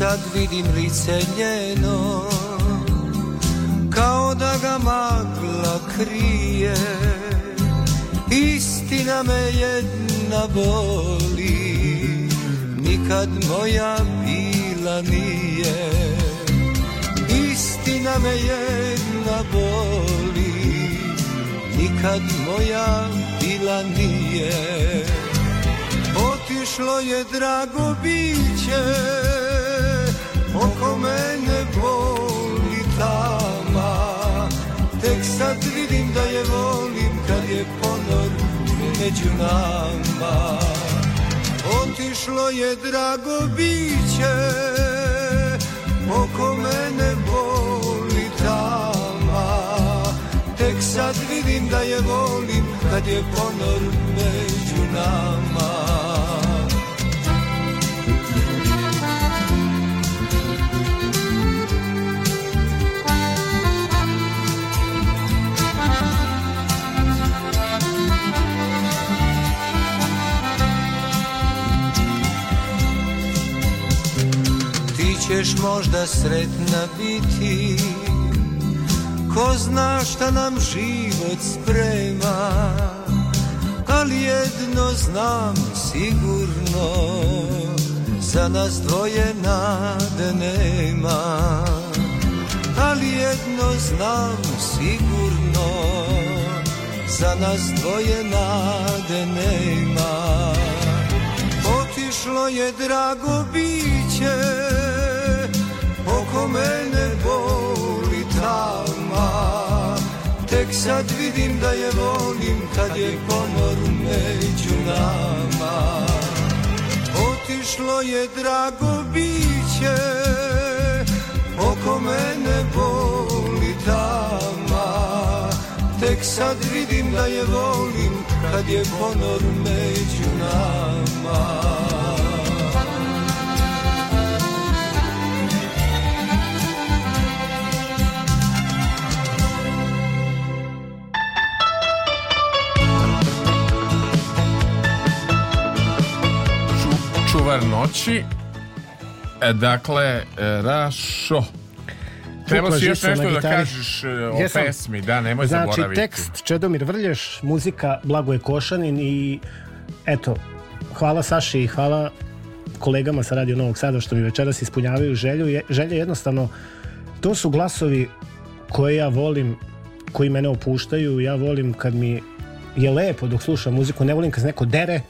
sad vidim lice njeno Kao da ga magla krije Istina me jedna boli Nikad moja bila nije Istina me jedna boli Nikad moja bila nije Otišlo je drago bilo među nama Otišlo je drago biće Oko mene boli tama Tek sad vidim da je volim Kad je ponor među nama ćeš možda sretna biti Ko zna šta nam život sprema Ali jedno znam sigurno Za nas dvoje nade nema Ali jedno znam sigurno Za nas dvoje nade nema Otišlo je drago biće mnogo mene boli tama Tek sad vidim da je volim kad je pomor među nama Otišlo je drago biće Oko mene boli tama Tek sad vidim da je volim kad je ponor među nama Dobar noći. E, Dakle, e, Rašo. Treba si još nešto da kažeš e, o Jesam. pesmi, da, nemoj znači, zaboraviti. Znači, tekst Čedomir Vrlješ, muzika Blagoje Košanin i eto, hvala Saši i hvala kolegama sa Radio Novog Sada što mi večeras ispunjavaju želju. Je, želje jednostavno, to su glasovi koje ja volim, koji mene opuštaju, ja volim kad mi je lepo dok slušam muziku, ne volim kad se neko dere,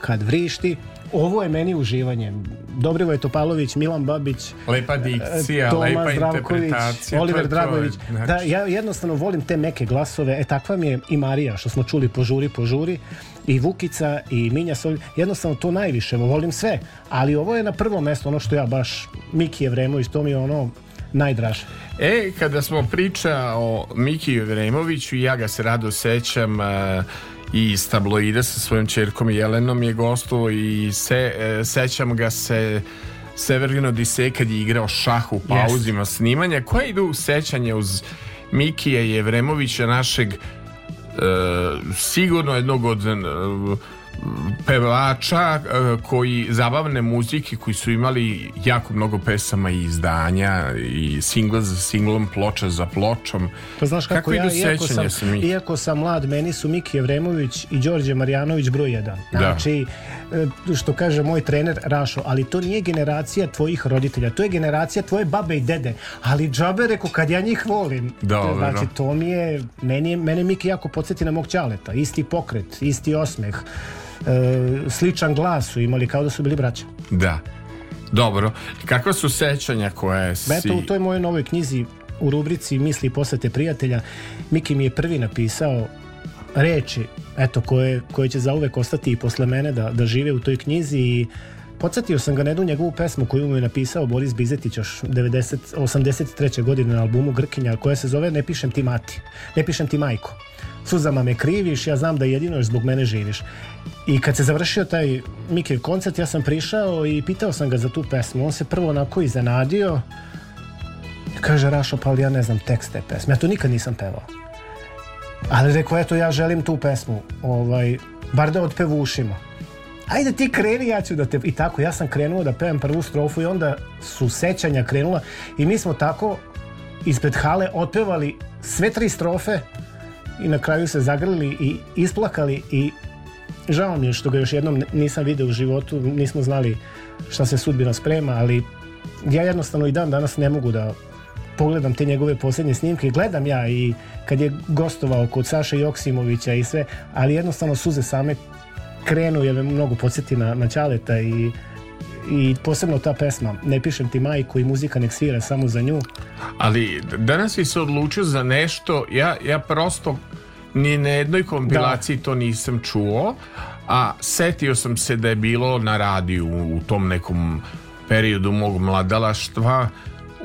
kad vrišti, ovo je meni uživanje. Dobrivoje Topalović, Milan Babić, lepa dikcija, Toma lepa Zdravković, Oliver Dragović. Znači... Da, ja jednostavno volim te meke glasove. E takva mi je i Marija, što smo čuli požuri, požuri i Vukica i Minja Sol, jednostavno to najviše, volim sve, ali ovo je na prvo mesto ono što ja baš, Miki Evremović, to mi je ono najdraže. E, kada smo priča o Miki Evremoviću, ja ga se rado sećam, uh, i iz tabloida sa svojom čerkom Jelenom je gostovao i se, e, sećam ga se Severino Dise kad je igrao šah u pauzima yes. snimanja koja idu u sećanje uz Mikija Jevremovića našeg e, sigurno jednog od e, pevača eh, koji zabavne muzike koji su imali jako mnogo pesama i izdanja i singla za singlom, ploča za pločom. Pa znaš kako, kako ja, idu iako sam, sam iako sam mlad, meni su Miki Jevremović i Đorđe Marjanović broj 1. Da. Znači, da. što kaže moj trener Rašo, ali to nije generacija tvojih roditelja, to je generacija tvoje babe i dede, ali džabe reko kad ja njih volim. Da, znači, vera. to mi je, meni, mene Miki jako podsjeti na mog ćaleta isti pokret, isti osmeh. E, sličan glas su imali kao da su bili braća. Da. Dobro. Kakva su sećanja koje pa si... Beto, u toj mojoj novoj knjizi u rubrici Misli i posete prijatelja Miki mi je prvi napisao reči eto, koje, koje će zauvek ostati i posle mene da, da žive u toj knjizi i Podsjetio sam ga na jednu njegovu pesmu koju mu je napisao Boris Bizetić još 90, 83. godine na albumu Grkinja koja se zove Ne pišem ti mati, ne pišem ti majko. Suzama me kriviš, ja znam da jedino još zbog mene živiš. I kad se završio taj Mikiv koncert, ja sam prišao i pitao sam ga za tu pesmu. On se prvo onako iznenadio. Kaže Rašo, pa ali ja ne znam tekst te pesme. Ja to nikad nisam pevao. Ali rekao, eto, ja želim tu pesmu. Ovaj, bar da otpevušimo ajde ti kreni, ja ću da te... I tako, ja sam krenuo da pevam prvu strofu i onda su sećanja krenula i mi smo tako ispred hale otpevali sve tri strofe i na kraju se zagrlili i isplakali i žao mi je što ga još jednom nisam video u životu, nismo znali šta se sudbina sprema, ali ja jednostavno i dan danas ne mogu da pogledam te njegove posljednje snimke, gledam ja i kad je gostovao kod Saše Joksimovića i sve, ali jednostavno suze same krenu, jer me mnogo podsjeti na, na Ćaleta i i posebno ta pesma Ne pišem ti majku i muzika nek svira samo za nju Ali danas si se odlučio za nešto Ja, ja prosto ni na jednoj kompilaciji da. to nisam čuo A setio sam se da je bilo na radiju u tom nekom periodu mog mladalaštva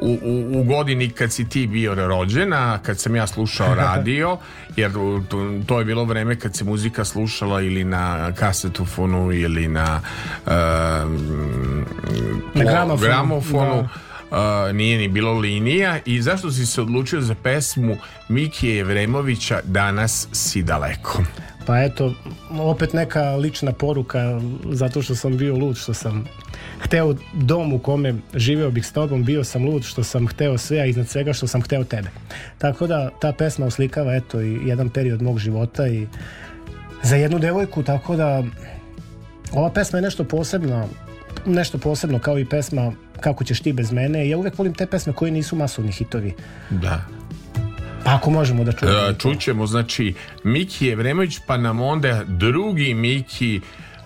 u, u, u godini kad si ti bio rođena, kad sam ja slušao radio, jer to, to je bilo vreme kad se muzika slušala ili na kasetofonu ili na, uh, na gramofonu, gramofonu da. Uh, nije ni bilo linija i zašto si se odlučio za pesmu Mikije Jevremovića Danas si daleko pa eto opet neka lična poruka zato što sam bio lud što sam hteo dom u kome živeo bih s tobom, bio sam lud što sam hteo sve, a iznad svega što sam hteo tebe. Tako da ta pesma oslikava eto i jedan period mog života i za jednu devojku, tako da ova pesma je nešto posebno nešto posebno kao i pesma Kako ćeš ti bez mene. Ja uvek volim te pesme koje nisu masovni hitovi. Da. Pa ako možemo da čujemo. Uh, čućemo, znači Miki Evremović, pa nam onda drugi Miki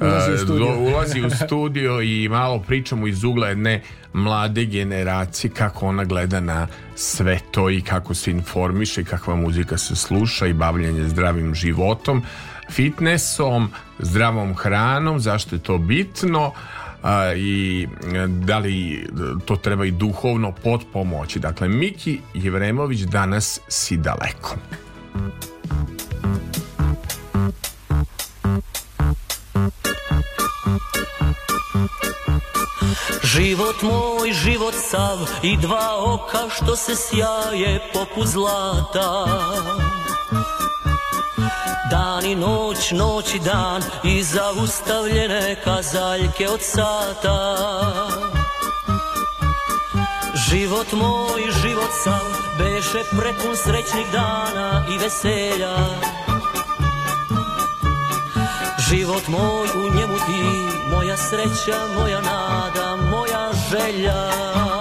ulazi u studio, ulazi u studio i malo pričamo iz ugla jedne mlade generacije kako ona gleda na sve to i kako se informiše i kakva muzika se sluša i bavljanje zdravim životom fitnessom, zdravom hranom, zašto je to bitno a, i e, da li to treba i duhovno potpomoći. Dakle, Miki Jevremović danas si daleko. Život moj, život sav i dva oka što se sjaje poput zlata Dan i noć, noć i dan i zaustavljene kazaljke od sata Život moj, život sam, beše prepun srećnih dana i veselja Život moj u ti moja sreća, moja nada, moja želja.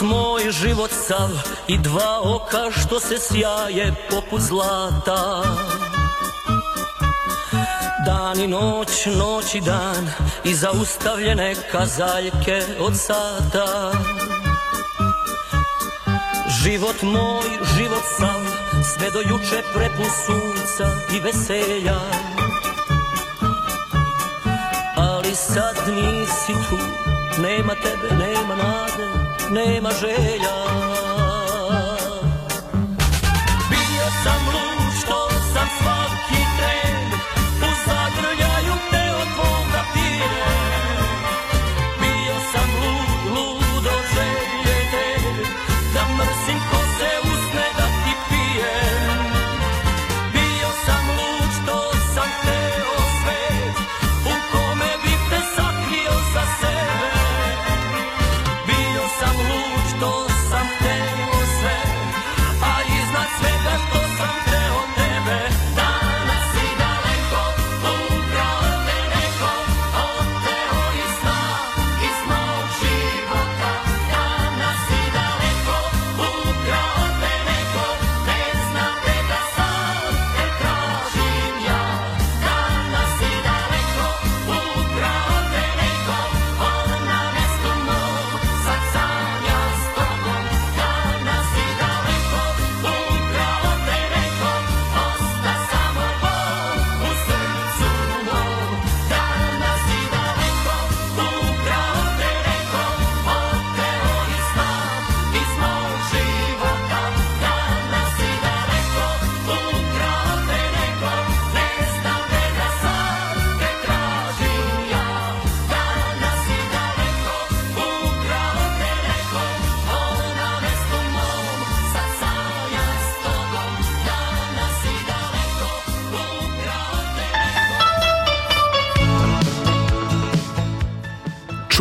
Život moj, život sav i dva oka što se sjaje poput zlata Dan i noć, noć i dan i zaustavljene kazaljke od sata Život moj, život sav, sve do juče prepun sunca i veselja Ali sad nisi tu, nema tebe, nema nas nema želja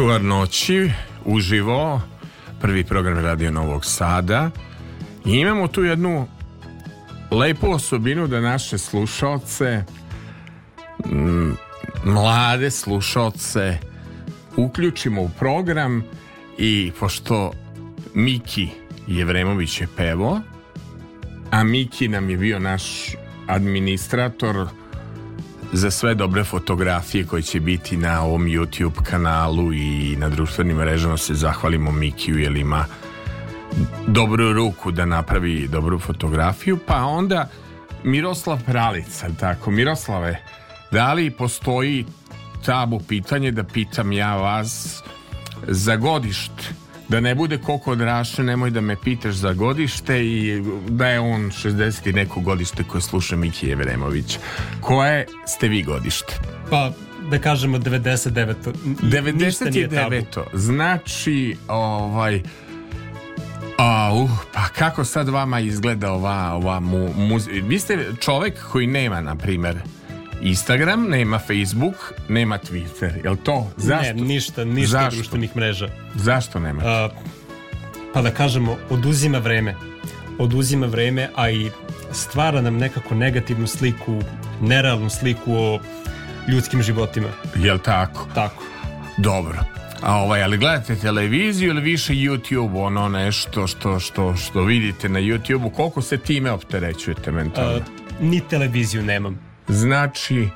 Dobar noći, uživo, prvi program Radio Novog Sada. I imamo tu jednu lepu osobinu da naše slušalce, mlade slušalce, uključimo u program i pošto Miki Jevremović je pevo, a Miki nam je bio naš administrator za sve dobre fotografije koje će biti na ovom YouTube kanalu i na društvenim mrežama se zahvalimo Mikiju jer ima dobru ruku da napravi dobru fotografiju pa onda Miroslav Pralica tako Miroslave da li postoji tabu pitanje da pitam ja vas za godište da ne bude koko odraše, nemoj da me pitaš za godište i da je on 60 i neko godište koje sluša Miki Everemović. Koje ste vi godište? Pa, da kažemo 99. 99. Znači, ovaj... Au, uh, pa kako sad vama izgleda ova, ova mu, muz... Vi ste čovek koji nema, na primjer, Instagram, nema Facebook, nema Twitter. Jel to? Zašto? Ne, ništa, ništa Zašto? društvenih mreža. Zašto nema? A, pa da kažemo, oduzima vreme. Oduzima vreme, a i stvara nam nekako negativnu sliku, nerealnu sliku o ljudskim životima. Jel tako? Tako. Dobro. A ovaj, ali gledate televiziju ili više YouTube, ono nešto što, što, što vidite na YouTubeu, koliko se time opterećujete mentalno? A, ni televiziju nemam znači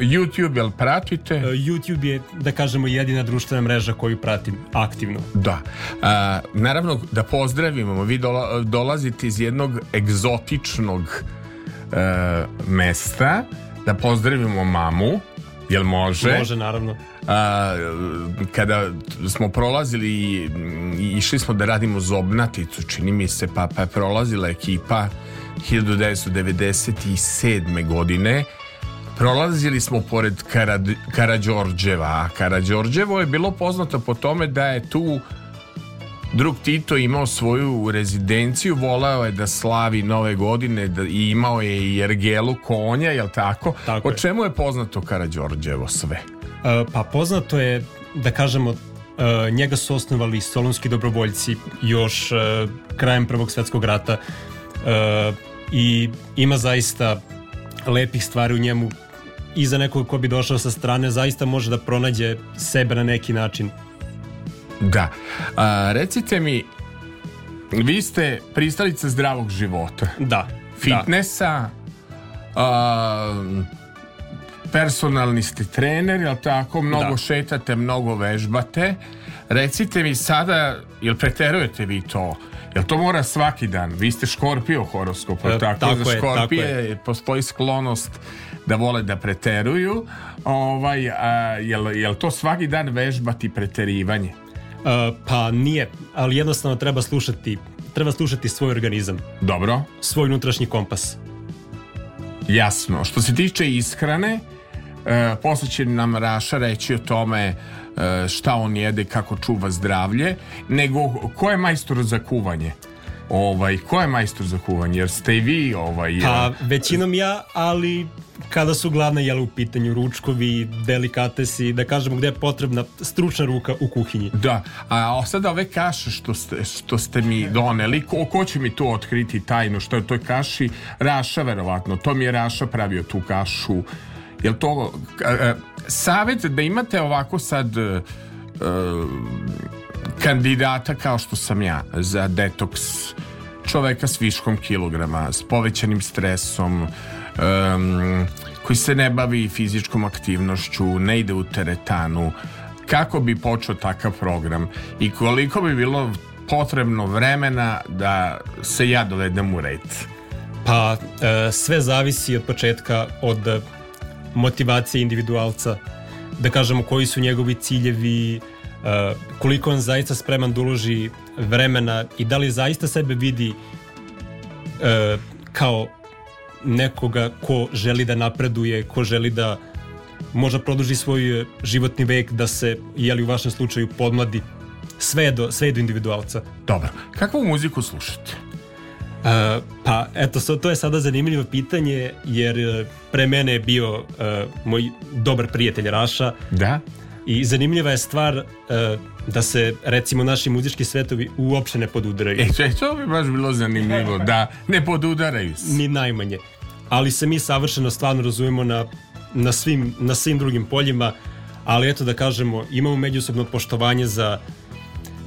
YouTube, jel pratite? E, YouTube je, da kažemo, jedina društvena mreža koju pratim aktivno. Da. A, e, naravno, da pozdravimo, vi dola, dolazite iz jednog egzotičnog e, mesta, da pozdravimo mamu, jel može? Može, naravno. A, e, kada smo prolazili i išli smo da radimo zobnaticu, čini mi se, pa, pa je prolazila ekipa 1997. godine prolazili smo pored Karad, Karadžorđeva, a Karadžorđevo je bilo poznato po tome da je tu drug Tito imao svoju rezidenciju, volao je da slavi nove godine da, i imao je i ergelu konja, jel tako? tako o čemu je poznato Karadžorđevo sve? E, pa poznato je, da kažemo, e, njega su osnovali solonski dobrovoljci još e, krajem Prvog svetskog rata i ima zaista lepih stvari u njemu i za nekog ko bi došao sa strane zaista može da pronađe sebe na neki način. Da. A, recite mi, vi ste pristalica zdravog života. Da. Fitnessa, da. A, personalni ste trener, jel tako? Mnogo da. šetate, mnogo vežbate. Recite mi sada, jel preterujete vi to? Jel to mora svaki dan? Vi ste škorpio horoskopu, e, tako, tako za je, škorpije tako je. postoji sklonost da vole da preteruju. Ovaj, a, jel, jel to svaki dan vežbati preterivanje? E, pa nije, ali jednostavno treba slušati treba slušati svoj organizam. Dobro. Svoj unutrašnji kompas. Jasno. Što se tiče ishrane, e, posle će nam Raša reći o tome E, šta on jede, kako čuva zdravlje, nego ko je majstor za kuvanje? Ovaj, ko je majstor za kuvanje? Jer ste i vi ovaj... Pa, e, većinom ja, ali kada su glavne jela u pitanju ručkovi, delikatesi, da kažemo gde je potrebna stručna ruka u kuhinji. Da, a sada ove kaše što ste, što ste mi doneli, ko, ko će mi to otkriti tajno što je u toj kaši? Raša, verovatno, to mi je Raša pravio tu kašu Jel to savjet da imate ovako sad e, e, kandidata kao što sam ja za detoks čoveka s viškom kilograma, s povećanim stresom, um, koji se ne bavi fizičkom aktivnošću, ne ide u teretanu, kako bi počeo takav program i koliko bi bilo potrebno vremena da se ja dovedem u red? Pa, e, sve zavisi od početka, od motivacije individualca, da kažemo koji su njegovi ciljevi, e, koliko on zaista spreman da uloži vremena i da li zaista sebe vidi e, kao nekoga ko želi da napreduje, ko želi da možda produži svoj životni vek, da se, jeli u vašem slučaju, podmladi sve do, sve do individualca. Dobro, kakvu muziku slušate? Uh, pa eto, so, to je sada zanimljivo pitanje, jer e, pre mene je bio uh, moj dobar prijatelj Raša. Da. I zanimljiva je stvar uh, da se recimo naši muzički svetovi uopšte ne podudaraju. E, to bi baš bilo zanimljivo, da ne podudaraju se. Ni najmanje. Ali se mi savršeno stvarno razumemo na, na, svim, na svim drugim poljima, ali eto da kažemo, imamo međusobno poštovanje za,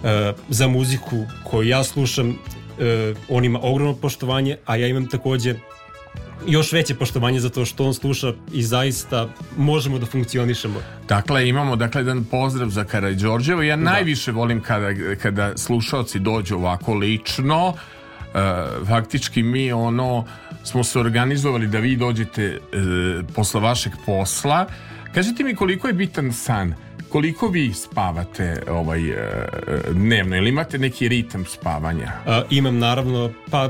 uh, za muziku koju ja slušam e, on ima ogromno poštovanje, a ja imam takođe još veće poštovanje zato što on sluša i zaista možemo da funkcionišemo. Dakle, imamo dakle, jedan pozdrav za Karadžorđevo. Ja da. najviše volim kada, kada slušalci dođu ovako lično, Uh, faktički mi ono smo se organizovali da vi dođete uh, posle vašeg posla. Kažite mi koliko je bitan san? koliko vi spavate ovaj, e, dnevno? Ili imate neki ritam spavanja? A, imam naravno, pa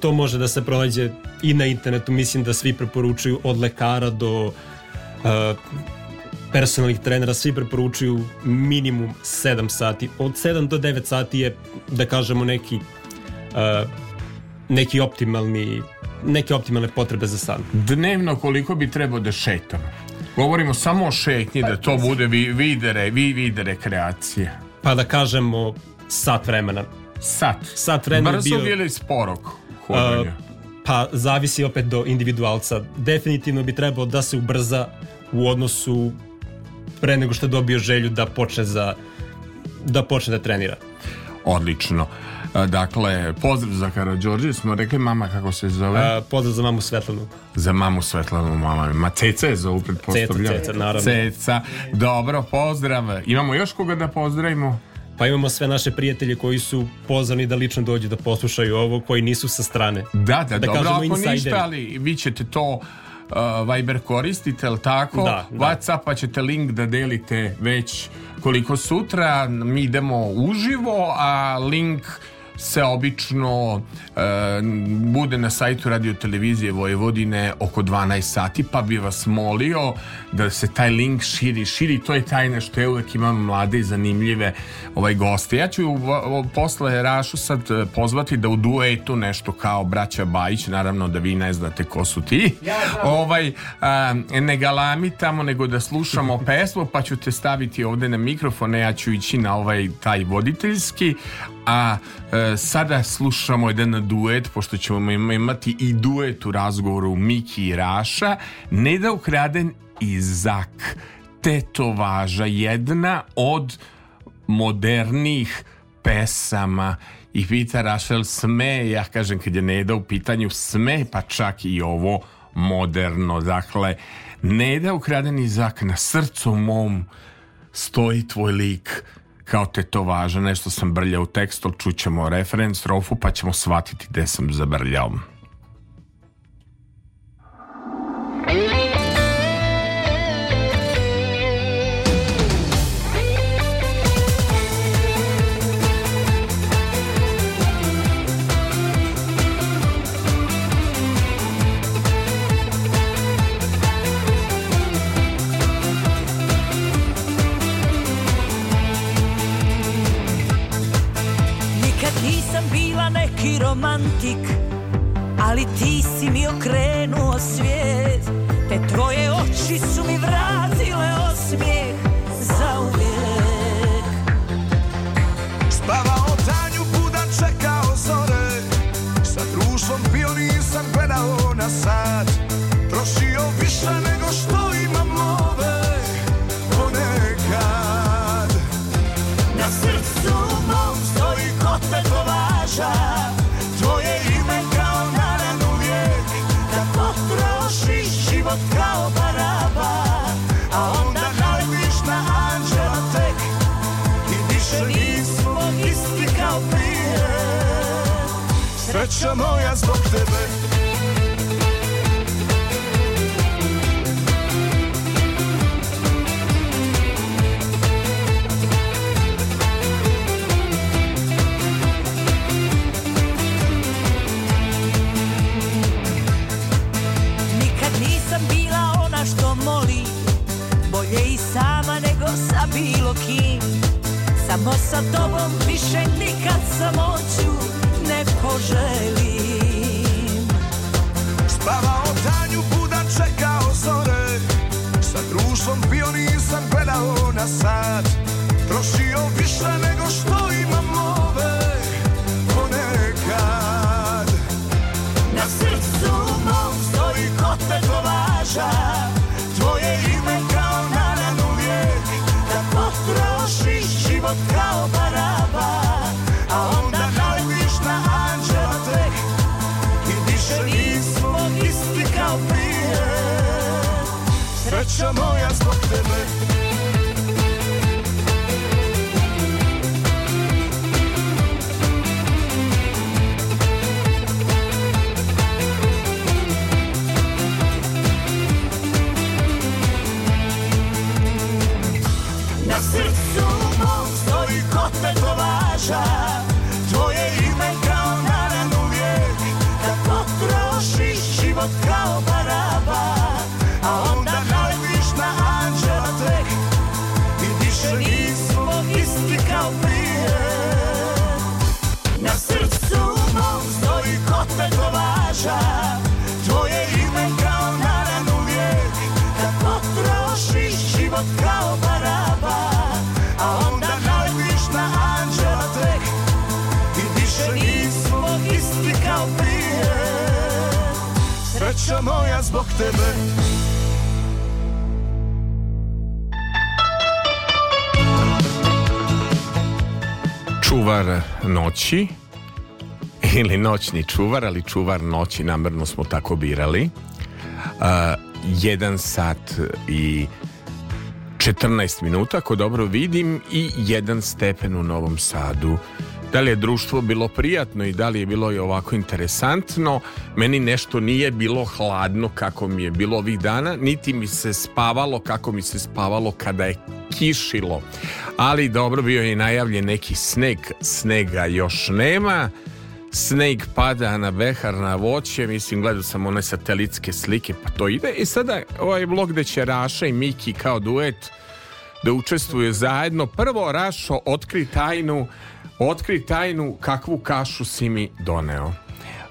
to može da se prođe i na internetu. Mislim da svi preporučuju od lekara do a, e, personalnih trenera, svi preporučuju minimum 7 sati. Od 7 do 9 sati je, da kažemo, neki a, e, neki optimalni neke optimalne potrebe za san. Dnevno koliko bi trebao da šetam? Govorimo samo o šetnji, da to bude vi, videre, vi videre kreacije. Pa da kažemo sat vremena. Sat. Sat vremena Brzo bio... ili sporog hodanja? Uh, pa zavisi opet do individualca. Definitivno bi trebalo da se ubrza u odnosu pre nego što je dobio želju da počne za da počne da trenira. Odlično. Dakle, pozdrav za Karadžorđe, smo rekli mama kako se zove? A, pozdrav za mamu Svetlanu. Za mamu Svetlanu, mama. Ma Ceca je zovu, pretpostavljam. Ceca, Ceca, naravno. Ceca, dobro, pozdrav. Imamo još koga da pozdravimo? Pa imamo sve naše prijatelje koji su pozvani da lično dođu da poslušaju ovo, koji nisu sa strane. Da, da, da dobro, ako insideri. ništa, ali vi ćete to uh, Viber koristite, ili tako? Da, da. Whatsapp pa ćete link da delite već koliko sutra, mi idemo uživo, a link se obično e, bude na sajtu radio televizije Vojvodine oko 12 sati pa bi vas molio da se taj link širi širi to je tajna što ja uvek imam mlade i zanimljive ovaj goste ja ću posle Rašu sad e, pozvati da u duetu nešto kao braća Bajić naravno da vi ne znate ko su ti ja, ovaj a, ne galami tamo nego da slušamo pesmu pa ću te staviti ovde na mikrofon ja ću ići na ovaj taj voditeljski a e, sada slušamo jedan duet, pošto ćemo imati i duet u razgovoru Miki i Raša, Neda ukraden i Zak. Tetovaža, jedna od modernih pesama i pita Rašel sme, ja kažem kad je Neda u pitanju sme, pa čak i ovo moderno, dakle Neda ukradeni zak na srcu mom stoji tvoj lik kao tetovaža, nešto sam brljao u tekst, ali čućemo reference rofu pa ćemo shvatiti gde sam zabrljao. romantik, ali ti si mi okrenuo svijet, te tvoje sreća moja zbog tebe Nikad nisam bila ona što moli Bolje sama nego sa bilo kim Samo sa tobom više nikad sam poželim Spavao tanju buda čekao zore Sa društvom bio nisam gledao na sat Trošio više dusza moja, skąd tebe Čuvar noći ili noćni čuvar, ali čuvar noći namjerno smo tako birali. Uh, jedan sat i 14 minuta, ako dobro vidim, i jedan stepen u Novom Sadu da li je društvo bilo prijatno i da li je bilo i ovako interesantno. Meni nešto nije bilo hladno kako mi je bilo ovih dana, niti mi se spavalo kako mi se spavalo kada je kišilo. Ali dobro bio je najavljen neki sneg, snega još nema. Sneg pada na behar na voće, mislim gledao sam one satelitske slike, pa to ide. I sada ovaj blog gde će Raša i Miki kao duet da učestvuju zajedno. Prvo Rašo otkri tajnu Otkri tajnu kakvu kašu si mi doneo.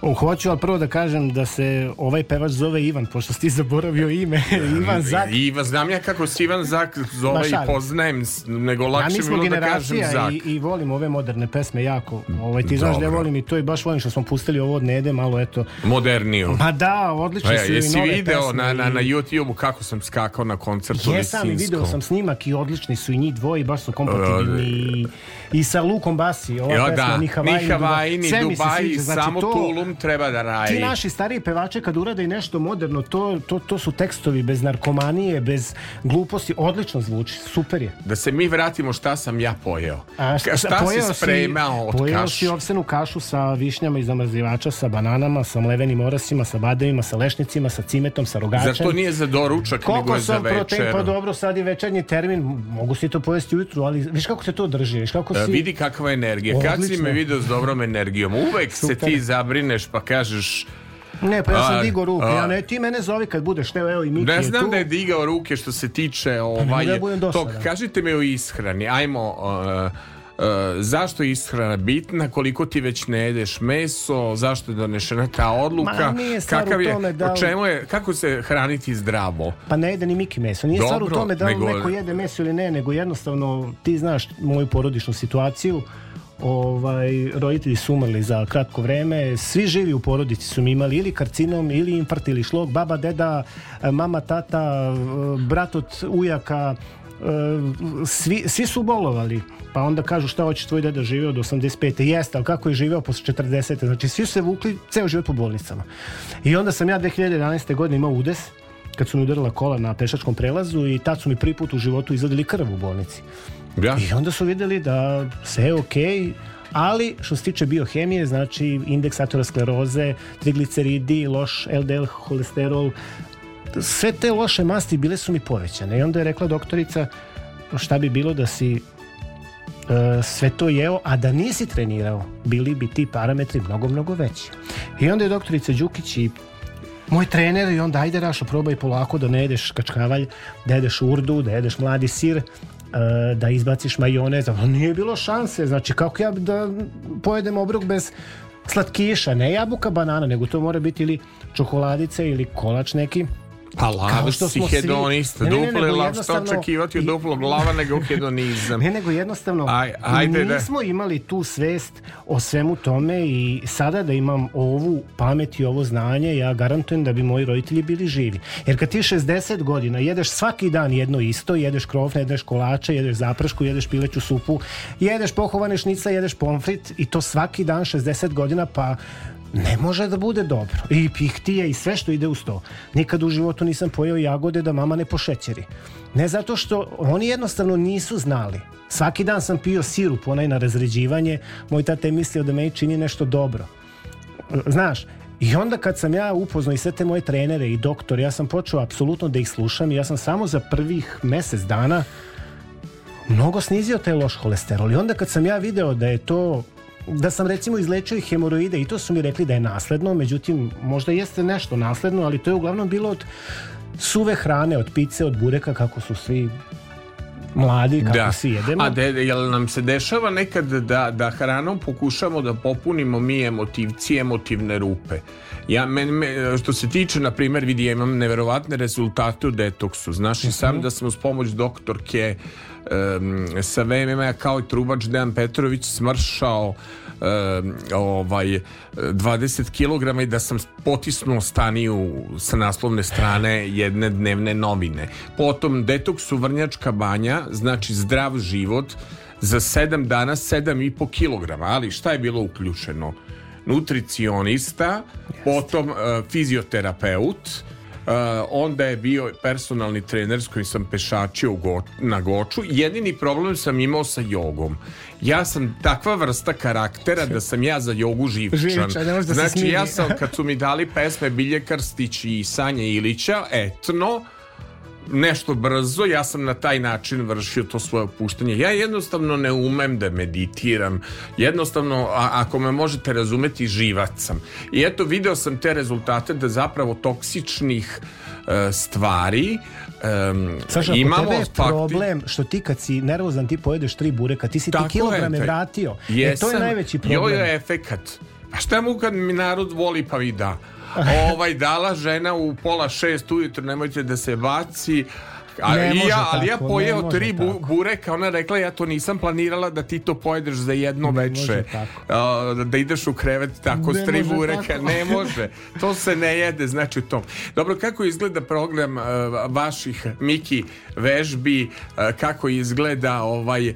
Uh, hoću, ali prvo da kažem da se ovaj pevač zove Ivan, pošto si ti zaboravio ime. Ivan Zak. Ivan, znam ja kako se Ivan Zak zove i poznajem, nego lakše bilo da kažem da Zak. I, i volim ove moderne pesme jako. Ovaj, ti Dobro. znaš da ja volim i to i baš volim što smo pustili ovo od Nede, malo eto. Moderniju. Ma da, odlično e, su jesi i nove video Na, na, na YouTube-u kako sam skakao na koncertu Jesam i video sam snimak i odlični su i njih dvoji, baš su kompatibilni uh, i, i sa Lukom Basi. Ova jo, pesma da. Ni Havaji, ni Havaji, ni Dubaji, znači samo Tulum album treba da radi. Ti naši stariji pevači kad urade i nešto moderno, to, to, to su tekstovi bez narkomanije, bez gluposti, odlično zvuči, super je. Da se mi vratimo šta sam ja pojeo. A šta, šta pojeo si spremao od Pojeo kaš? si ovsenu kašu sa višnjama iz zamrzivača, sa bananama, sa mlevenim orasima, sa badevima, sa lešnicima, sa cimetom, sa rogačem. Zar to nije za doručak Koliko nego je za večer? Protein, pa dobro, sad je večernji termin, mogu si to pojesti ujutru, ali viš kako se to drži, viš kako e, si... Da, vidi kakva je energija, kad si me vidio s dobrom energijom, uvek super. se ti zabrine digneš pa kažeš ne, pa ja sam digao ruke, a, ja ne, ti mene zovi kad budeš, evo, evo i Miki Ne znam da je digao ruke što se tiče pa ovaj, da tog, kažite mi o ishrani, ajmo, uh, uh, zašto je ishrana bitna, koliko ti već ne jedeš meso, zašto je donešena ta odluka, nije kakav je, tome da... o čemu je, kako se hraniti zdravo. Pa ne jede ni Miki meso, nije Dobro, stvar u tome da li nego... neko jede meso ili ne, nego jednostavno ti znaš moju porodičnu situaciju, ovaj, roditelji su umrli za kratko vreme, svi živi u porodici su mi imali ili karcinom ili infart ili šlog, baba, deda, mama, tata, brat od ujaka, svi, svi su bolovali pa onda kažu šta hoće tvoj deda živeo do 85. jeste, ali kako je živeo posle 40. znači svi su se vukli ceo život po bolnicama i onda sam ja 2011. godine imao udes kad su mi udarila kola na pešačkom prelazu i tad su mi prvi put u životu izvadili krv u bolnici Ja. Da. I onda su videli da sve je okej, okay, ali što se tiče biohemije, znači indeks ateroskleroze, trigliceridi, loš LDL, holesterol, sve te loše masti bile su mi povećane. I onda je rekla doktorica šta bi bilo da si e, sve to jeo, a da nisi trenirao, bili bi ti parametri mnogo, mnogo veći. I onda je doktorica Đukić i moj trener i onda ajde Rašo probaj polako da ne jedeš kačkavalj, da jedeš urdu, da jedeš mladi sir, E, da izbaciš majonez, ali nije bilo šanse, znači kako ja da pojedem obrok bez slatkiša, ne jabuka, banana, nego to mora biti ili čokoladice ili kolač neki, Pa lav što smo si hedonista, svi... ne, ne, ne, duple lav, što očekivati od duplog lava nego hedonizam. ne, nego jednostavno, Aj, ajde, da. nismo da. imali tu svest o svemu tome i sada da imam ovu pamet i ovo znanje, ja garantujem da bi moji roditelji bili živi. Jer kad ti 60 godina jedeš svaki dan jedno isto, jedeš krofne, jedeš kolače, jedeš zapršku, jedeš pileću supu, jedeš pohovane šnicle, jedeš pomfrit i to svaki dan 60 godina, pa ne može da bude dobro. I pihtije i sve što ide uz to. Nikad u životu nisam pojeo jagode da mama ne pošećeri. Ne zato što oni jednostavno nisu znali. Svaki dan sam pio sirup, onaj na razređivanje. Moj tata je mislio da me čini nešto dobro. Znaš, i onda kad sam ja upoznao i sve te moje trenere i doktor, ja sam počeo apsolutno da ih slušam i ja sam samo za prvih mjesec dana mnogo snizio taj loš holesterol. I onda kad sam ja video da je to da sam recimo izlečio i hemoroide i to su mi rekli da je nasledno, međutim možda jeste nešto nasledno, ali to je uglavnom bilo od suve hrane, od pice, od bureka kako su svi mladi kako da. si jedemo. A de, jel nam se dešava nekad da, da hranom pokušamo da popunimo mi emotivci, emotivne rupe? Ja, men, me, što se tiče, na primer, vidi, ja imam neverovatne rezultate u detoksu. Znaš i sam mhm. da smo uz pomoć doktorke um, sa VMM-a kao i trubač Dejan Petrović smršao um, ovaj 20 kg i da sam potisnuo staniju sa naslovne strane jedne dnevne novine. Potom detoks u Vrnjačka banja, znači zdrav život, za 7 dana 7,5 kg, ali šta je bilo uključeno? Nutricionista, Jeste. potom uh, fizioterapeut, Uh, onda je bio personalni trener s kojim sam pešačio go, na goču. Jedini problem sam imao sa jogom. Ja sam takva vrsta karaktera da sam ja za jogu živčan. Živča, da znači ja sam kad su mi dali pesme Biljekar Stić i Sanje Ilića, etno, nešto brzo, ja sam na taj način vršio to svoje opuštanje. Ja jednostavno ne umem da meditiram. Jednostavno, a, ako me možete razumeti, živac sam. I eto, video sam te rezultate da zapravo toksičnih e, stvari Um, Saša, imamo tebe je problem što ti kad si nervozan ti pojedeš tri bureka, ti si Tako ti kilograme je, vratio. Jesam, e, to je najveći problem. Jo je efekat. A šta mu kad mi narod voli pa vi da? ovaj, dala žena u pola šest ujutru, nemojte da se baci, A, ne i može ja, ali ja pojeo tri bu, bureka, ona rekla ja to nisam planirala da ti to pojedeš za jedno ne veče. Uh, da ideš u krevet tako ne s tri bureka, tako. ne može. To se ne jede, znači u tom. Dobro, kako izgleda program uh, vaših Miki vežbi, uh, kako izgleda ovaj, e,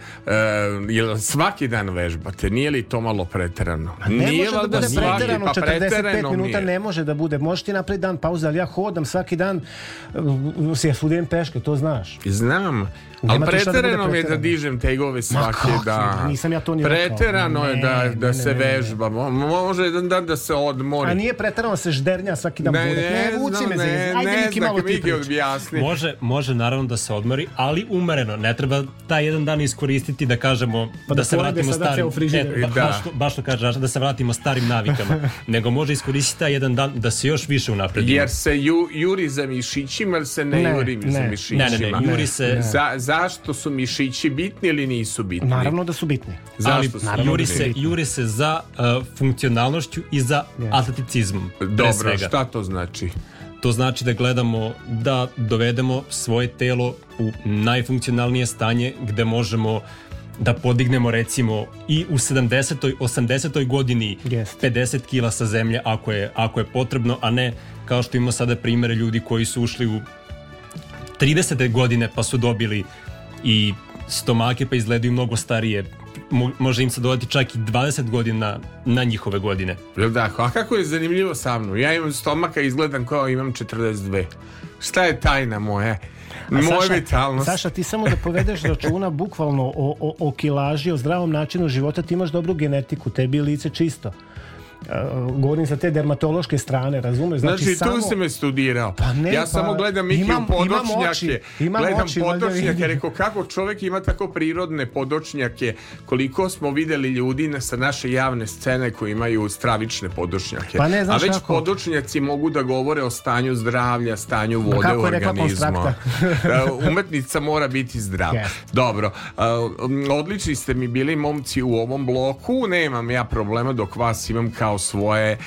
jel svaki dan vežbate, nije li to malo preterano? A ne nije može da bude svaki, preterano, pa 45 minuta nije. ne može da bude. Možeš ti napraviti dan pauze, ali ja hodam svaki dan, se ja peške, to to znaš. Znam, Ali preterano da mi je da dižem tegove svake da. Nisam ja to ni Preterano je da, da ne, se ne, vežba. Može jedan dan da se odmori. A nije preterano da se ždernja svaki dan ne, bude. Ne, vuci me ne, Ajde, ne, Miki, malo ti objasni. Može, može naravno da se odmori, ali umereno. Ne treba taj jedan dan iskoristiti da kažemo pa da, da se vratimo da starim. E, ba, pa da. baš, baš to kaže, da se vratimo starim navikama. Nego može iskoristiti taj jedan dan da se još više unapredimo. Jer se ju, juri za mišićima, ali se ne, juri za mišićima. Ne, ne, ne, juri se... Za, zašto su mišići bitni ili nisu bitni? Naravno da su bitni. Zašto Ali, naravno juri, da se, bitni. juri se za uh, funkcionalnošću i za yes. atleticizmom. Dobro, šta to znači? To znači da gledamo da dovedemo svoje telo u najfunkcionalnije stanje gde možemo da podignemo recimo i u 70. 80. godini yes. 50 kila sa zemlje ako je, ako je potrebno, a ne kao što imamo sada primere ljudi koji su ušli u 30. godine pa su dobili i stomake pa izgledaju mnogo starije može im se dodati čak i 20 godina na njihove godine. Jel da, a kako je zanimljivo sa mnom? Ja imam stomaka i izgledam kao imam 42. Šta je tajna moja? A Moja vitalnost. Saša, ti samo da povedeš računa bukvalno o, o, o kilaži, o zdravom načinu života, ti imaš dobru genetiku, tebi je lice čisto. Uh, govorim sa te dermatološke strane, razumeš? Znači, znači samo... tu si me studirao. Pa ne, ja pa, samo gledam Mikiju imam, podočnjake. Imam gledam oči, podočnjake. Rekao, kako čovjek ima tako prirodne podočnjake? Koliko smo videli ljudi na, sa naše javne scene koji imaju stravične podočnjake. Pa ne, znaš A već kako? podočnjaci mogu da govore o stanju zdravlja, stanju vode kako u organizmu. Eh, umetnica mora biti zdrava. Yes. Dobro. Uh, odlični ste mi bili momci u ovom bloku. Nemam ja problema dok vas imam kao kao svoje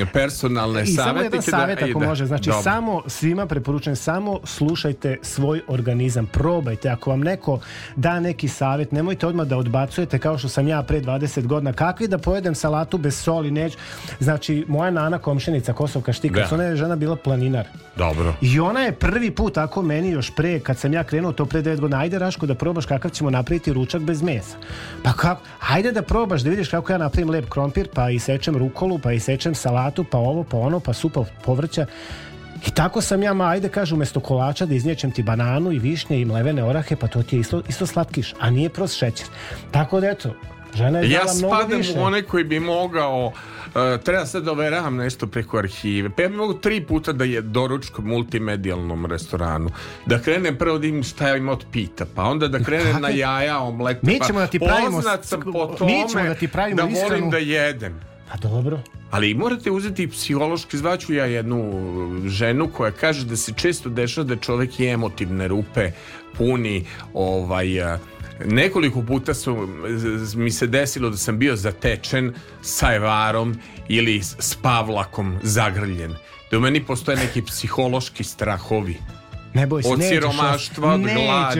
um, personalne I savjetnike. I samo jedan da- savjet da, ako da, može. Znači, samo svima preporučujem, samo slušajte svoj organizam. Probajte. Ako vam neko da neki savjet, nemojte odmah da odbacujete kao što sam ja pre 20 godina. Kakvi da pojedem salatu bez soli, Neć. Znači, moja nana komšenica Kosovka Štikac, da. ona je žena bila planinar. Dobro. I ona je prvi put, ako meni još pre, kad sam ja krenuo to pre 9 godina, ajde Raško da probaš kakav ćemo napraviti ručak bez mesa. Pa kako? Ajde da probaš da vidiš kako ja napravim lep krompir, pa i sečem rukolu, pa isečem salatu, pa ovo, pa ono, pa supa povrća. I tako sam ja, ma ajde kažu, umesto kolača da iznjećem ti bananu i višnje i mlevene orahe, pa to ti je isto, isto slatkiš, a nije pros šećer. Tako da eto, žena je ja spadam više. u one koji bi mogao uh, treba sad da overavam nešto preko arhive pa ja bi mogu tri puta da je doručko multimedijalnom restoranu da krenem prvo da im šta im od pita pa onda da krenem na jaja omlet mi ćemo pa da ti pravimo mi ćemo da ti pravimo da volim iskrenu... da jedem Pa dobro. Ali morate uzeti psihološki, zvaću ja jednu ženu koja kaže da se često dešava da čovjek je emotivne rupe puni ovaj nekoliko puta su mi se desilo da sam bio zatečen sa evarom ili s pavlakom zagrljen. Da u meni postoje neki psihološki strahovi. Ne boj se, od siromaštva, od gladi, ne, gladan,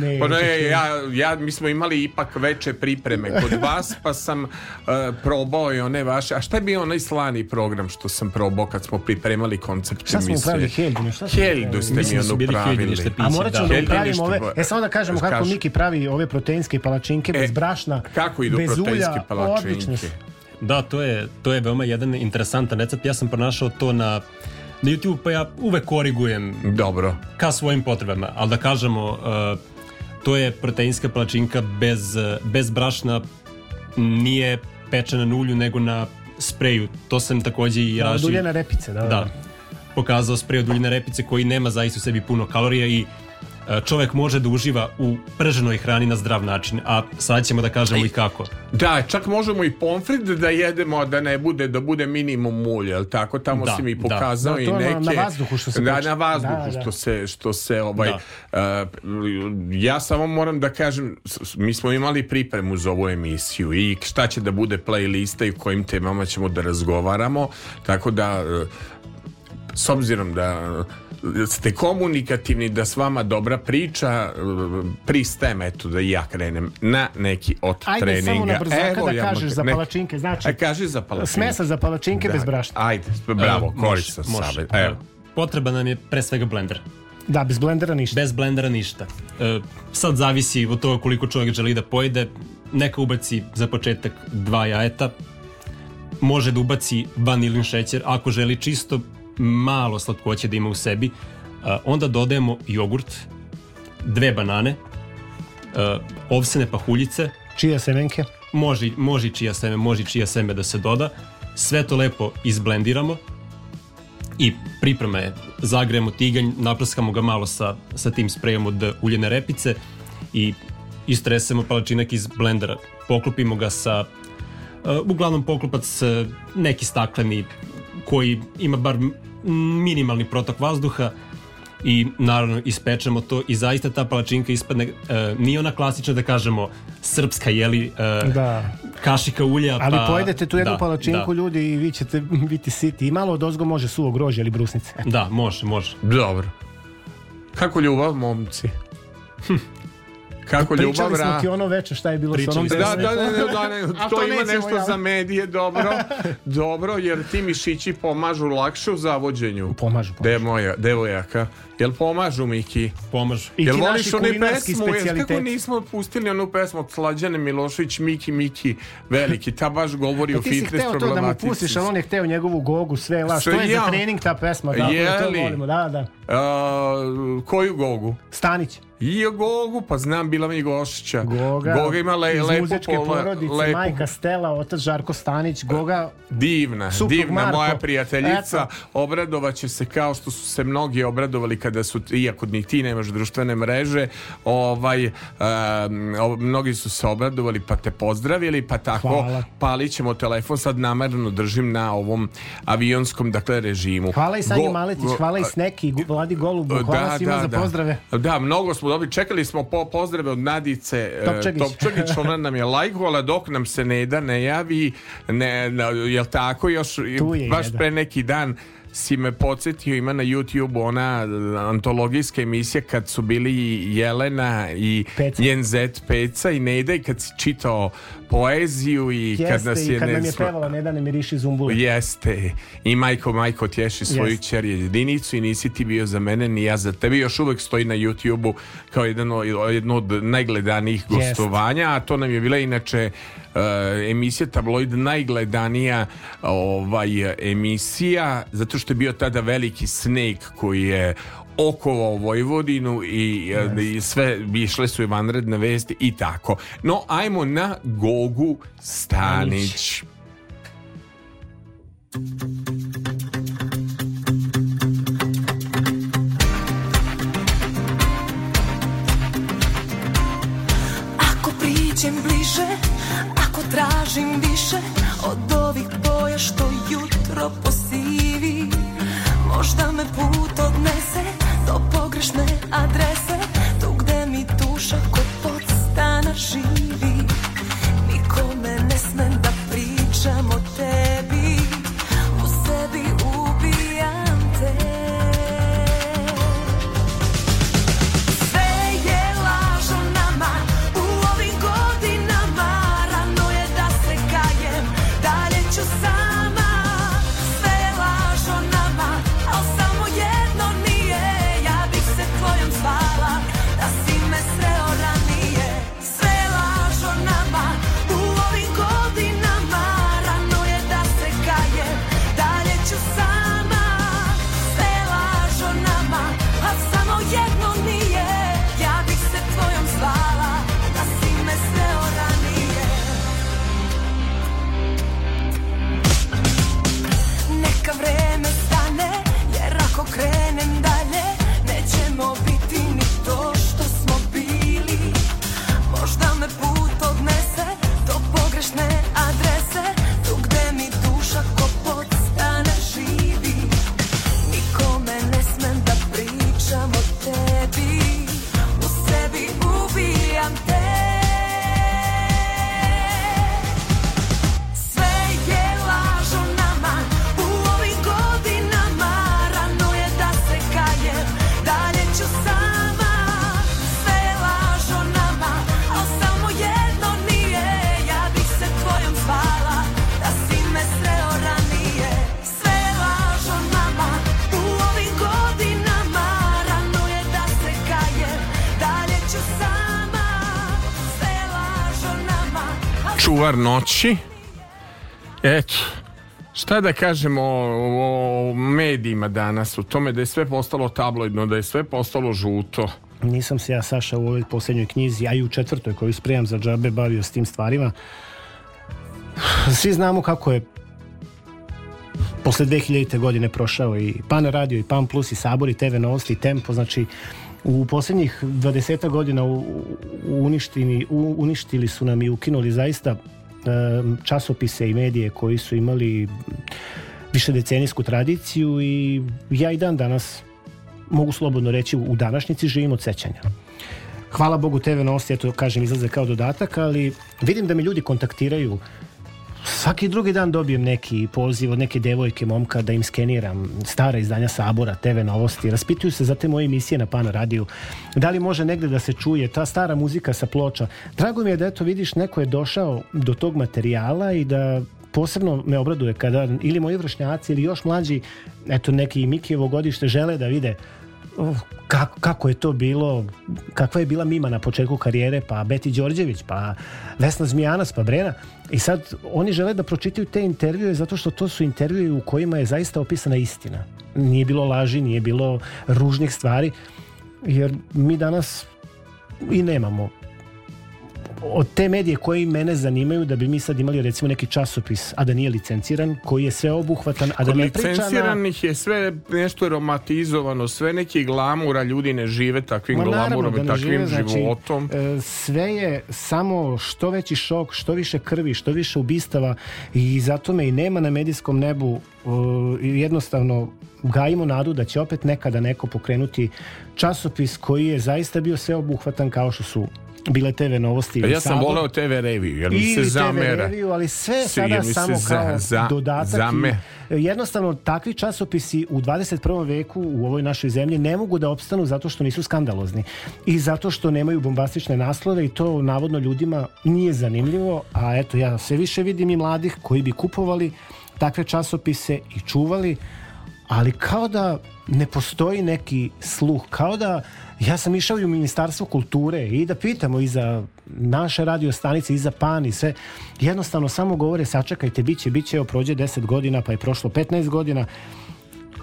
nećeš, pa ne, ja, ja, mi smo imali ipak veće pripreme kod vas, pa sam uh, probao i one vaše, a šta je bio onaj slani program što sam probao kad smo pripremali koncept Šta smo upravili Heldinu? Šta Heldu ste mi da ono upravili. A morat ćemo da, da upravimo ove, pa- e samo da kažemo kako kaži. Miki pravi ove proteinske palačinke e, bez brašna, kako idu bez ulja, palačinke. odlične Da, to je, to je veoma jedan interesantan recept. Ja sam pronašao to na Na YouTube pa ja uvek korigujem Dobro. ka svojim potrebama, ali da kažemo, uh, to je proteinska palačinka bez, uh, bez brašna, nije pečena na ulju, nego na spreju. To sam takođe i Raži... Da, od da, uljene repice, da. Da, pokazao sprej od uljene repice koji nema zaista u sebi puno kalorija i E, čovek može da uživa u prženoj hrani na zdrav način, a sad ćemo da kažemo i kako. Da, čak možemo i pomfrit da jedemo, da ne bude, da bude minimum mulja, jel tako? Tamo da, si mi da. pokazao da. i neke... Da, na vazduhu što se... Da, na vazduhu da, da, što, se, što se ovaj... Uh, ja samo moram da kažem, mi smo imali pripremu za ovu emisiju i šta će da bude playlista i kojim temama ćemo da razgovaramo, tako da e, s obzirom da ste komunikativni, da s vama dobra priča, e, pristajem eto da ja krenem na neki od ajde, treninga. Ajde samo na brzaka da ja kažeš za palačinke, znači. A e, kaži za palačinke. Smesa za palačinke da, bez brašna. Ajde, bravo, koristan savjet. Evo. E, Potreba nam je pre svega blender. Da, bez blendera ništa. Bez blendera ništa. E, sad zavisi od toga koliko čovjek želi da pojede. Neka ubaci za početak dva jajeta. Može da ubaci vanilin šećer ako želi čisto malo slatkoće da ima u sebi. E, onda dodajemo jogurt, dve banane, e, ovsene pahuljice. Čija semenke? Može, može čija seme, može čija seme da se doda. Sve to lepo izblendiramo i priprema je. Zagrejemo tiganj, naprskamo ga malo sa, sa tim sprejom od uljene repice i istresemo palačinak iz blendera. Poklopimo ga sa e, uglavnom poklopac neki stakleni koji ima bar minimalni protok vazduha i naravno ispečemo to i zaista ta palačinka ispadne e, nije ona klasična da kažemo srpska jeli e, da. kašika ulja pa... ali pojedete tu jednu da, palačinku da. ljudi i vi ćete biti siti i malo dozgo može suvo grožđe ili brusnice da može može dobro kako ljubav momci hm. Kako ljubav Pričali smo ra... ti ono veče šta je bilo Pričali sa onom da da, da, da, da, ne, da, to, to ima nešto ja. za medije, dobro, dobro, jer ti mišići pomažu lakše u zavođenju. Pomažu, pomažu. Demoja, devojaka. Jel pomažu, Miki? Pomažu. I jel ti voliš onu pesmu? Jel kako nismo pustili onu pesmu od Slađane Milošević, Miki, Miki, veliki. Ta baš govori e, o fitness problematici. Ti si hteo to da mu pustiš, ali on je hteo njegovu gogu, sve, laš. To je za trening ta pesma. Da, Jeli? Da, da. Koju gogu? Stanić. I o Gogu, pa znam, bila mi Gošića. Goga, Goga ima le, iz lepo muzičke pola, porodice, lepo. majka Stela, otac Žarko Stanić, Goga... Divna, divna Marko. moja prijateljica. Eto. Obradovaće se kao što su se mnogi obradovali kada su, iako ni ti nemaš društvene mreže, ovaj, um, mnogi su se obradovali pa te pozdravili, pa tako Hvala. palit ćemo telefon, sad namerno držim na ovom avionskom, dakle, režimu. Hvala i Sanji Maletić, hvala i Sneki, Vladi Golubu, da, hvala da, svima da, za da. Da, mnogo smo smo dobili, čekali smo po, pozdrave od Nadice e, Topčagić. Topčagić, ona nam je lajkovala dok nam se ne da ne javi, ne, ne jel tako, još je baš jedan. pre neki dan si me podsjetio, ima na YouTube ona e, antologijska emisija kad su bili Jelena i Peca. njen zet Peca i Neda i kad si čitao poeziju i Jeste, kad nas je... i kad ne nam je pevala Ne da ne miriši zumbule. Jeste. I majko, majko tješi svoju yes. čer jedinicu i nisi ti bio za mene ni ja za tebi. Još uvek stoji na YouTube-u kao jedno, jedno od najgledanijih yes. gostovanja, a to nam je bila inače uh, emisija Tabloid najgledanija ovaj, emisija zato što je bio tada veliki sneg koji je okovao Vojvodinu i, yes. i sve išle su i vanredne vesti i tako. No, ajmo na Gogu Stanić. Ako priđem bliže, ako tražim više od ovih boja što jutro posivi, možda me puno adrese Tu gde mi duša kod podstana živi stvar noći. Eto, Šta da kažemo o, o medijima danas, o tome da je sve postalo tabloidno, da je sve postalo žuto? Nisam se ja, Saša, u ovoj posljednjoj knjizi, a i u četvrtoj koju sprejam za džabe, bavio s tim stvarima. Svi znamo kako je posle 2000. godine prošao i Pan Radio, i Pan Plus, i Sabor, i TV Novosti, i Tempo, znači u poslednjih 20 godina u, u uništini, u, uništili su nam i ukinuli zaista časopise i medije koji su imali više decenijsku tradiciju i ja i dan danas mogu slobodno reći u današnjici živim od sećanja. Hvala Bogu TV nosi, eto kažem izlaze kao dodatak, ali vidim da me ljudi kontaktiraju Svaki drugi dan dobijem neki poziv od neke devojke, momka, da im skeniram stara izdanja Sabora, TV novosti. Raspituju se za te moje emisije na Pan Radiju. Da li može negde da se čuje ta stara muzika sa ploča? Drago mi je da eto vidiš, neko je došao do tog materijala i da posebno me obraduje kada ili moji vršnjaci ili još mlađi, eto neki Mikijevo godište žele da vide kako, kako je to bilo, kakva je bila mima na početku karijere, pa Beti Đorđević, pa Vesna Zmijanac, pa Brena. I sad oni žele da pročitaju te intervjue zato što to su intervjue u kojima je zaista opisana istina. Nije bilo laži, nije bilo ružnih stvari, jer mi danas i nemamo od te medije koji mene zanimaju da bi mi sad imali recimo neki časopis a da nije licenciran, koji je sve obuhvatan a da ne priča licenciranih na... je sve nešto romatizovano, sve neki glamura ljudi ne žive takvim Ma, glamurom da i takvim žive, znači, životom znači, sve je samo što veći šok što više krvi, što više ubistava i zato me i nema na medijskom nebu e, jednostavno gajimo nadu da će opet nekada neko pokrenuti časopis koji je zaista bio sveobuhvatan kao što su bile TV novosti. Pa ja sam voleo TV reviju, jer mi se zamera. TV reviju, ali sve je sada samo za, kao za, dodatak. Zame. I jednostavno, takvi časopisi u 21. veku u ovoj našoj zemlji ne mogu da opstanu zato što nisu skandalozni i zato što nemaju bombastične naslove i to navodno ljudima nije zanimljivo, a eto ja sve više vidim i mladih koji bi kupovali takve časopise i čuvali, ali kao da ne postoji neki sluh, kao da Ja sam išao i u Ministarstvo kulture i da pitamo i za naše radio stanice, i za PAN i sve. Jednostavno samo govore sačekajte, bit će, bit će, evo prođe 10 godina, pa je prošlo 15 godina.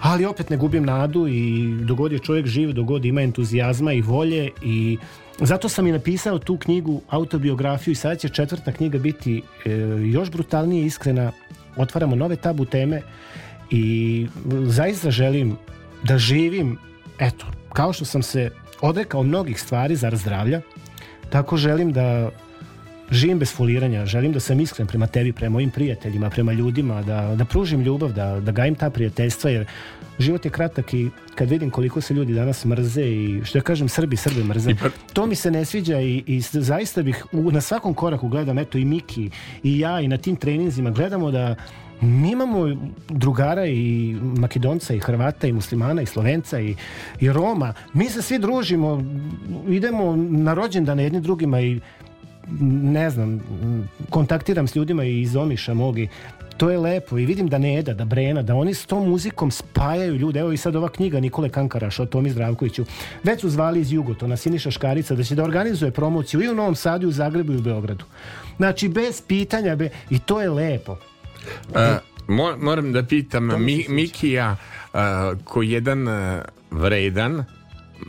Ali opet ne gubim nadu i dogod je čovjek živ, dogod ima entuzijazma i volje i zato sam i napisao tu knjigu, autobiografiju i sada će četvrta knjiga biti e, još brutalnije iskrena. Otvaramo nove tabu teme i zaista želim da živim, eto, kao što sam se odrekao mnogih stvari za zdravlja, tako želim da živim bez foliranja, želim da sam iskren prema tebi, prema mojim prijateljima, prema ljudima, da, da pružim ljubav, da, da gajim ta prijateljstva, jer život je kratak i kad vidim koliko se ljudi danas mrze i što ja kažem Srbi, Srbi mrze, pa- to mi se ne sviđa i, i zaista bih u, na svakom koraku gledam, eto i Miki i ja i na tim treninzima gledamo da Mi imamo drugara i Makedonca i Hrvata i Muslimana i Slovenca i, i Roma. Mi se svi družimo, idemo na rođendane jedni drugima i ne znam, kontaktiram s ljudima iz Omiša mog to je lepo i vidim da Neda, da Brena, da oni s tom muzikom spajaju ljude. Evo i sad ova knjiga Nikole Kankaraša o Tomi Zdravkoviću. Već su zvali iz Jugotona, Siniša Škarica, da će da organizuje promociju i u Novom Sadu, i u Zagrebu i u Beogradu. Znači, bez pitanja, be... i to je lepo. Uh, moram da pitam Mi, Mikija uh, koji jedan uh, vredan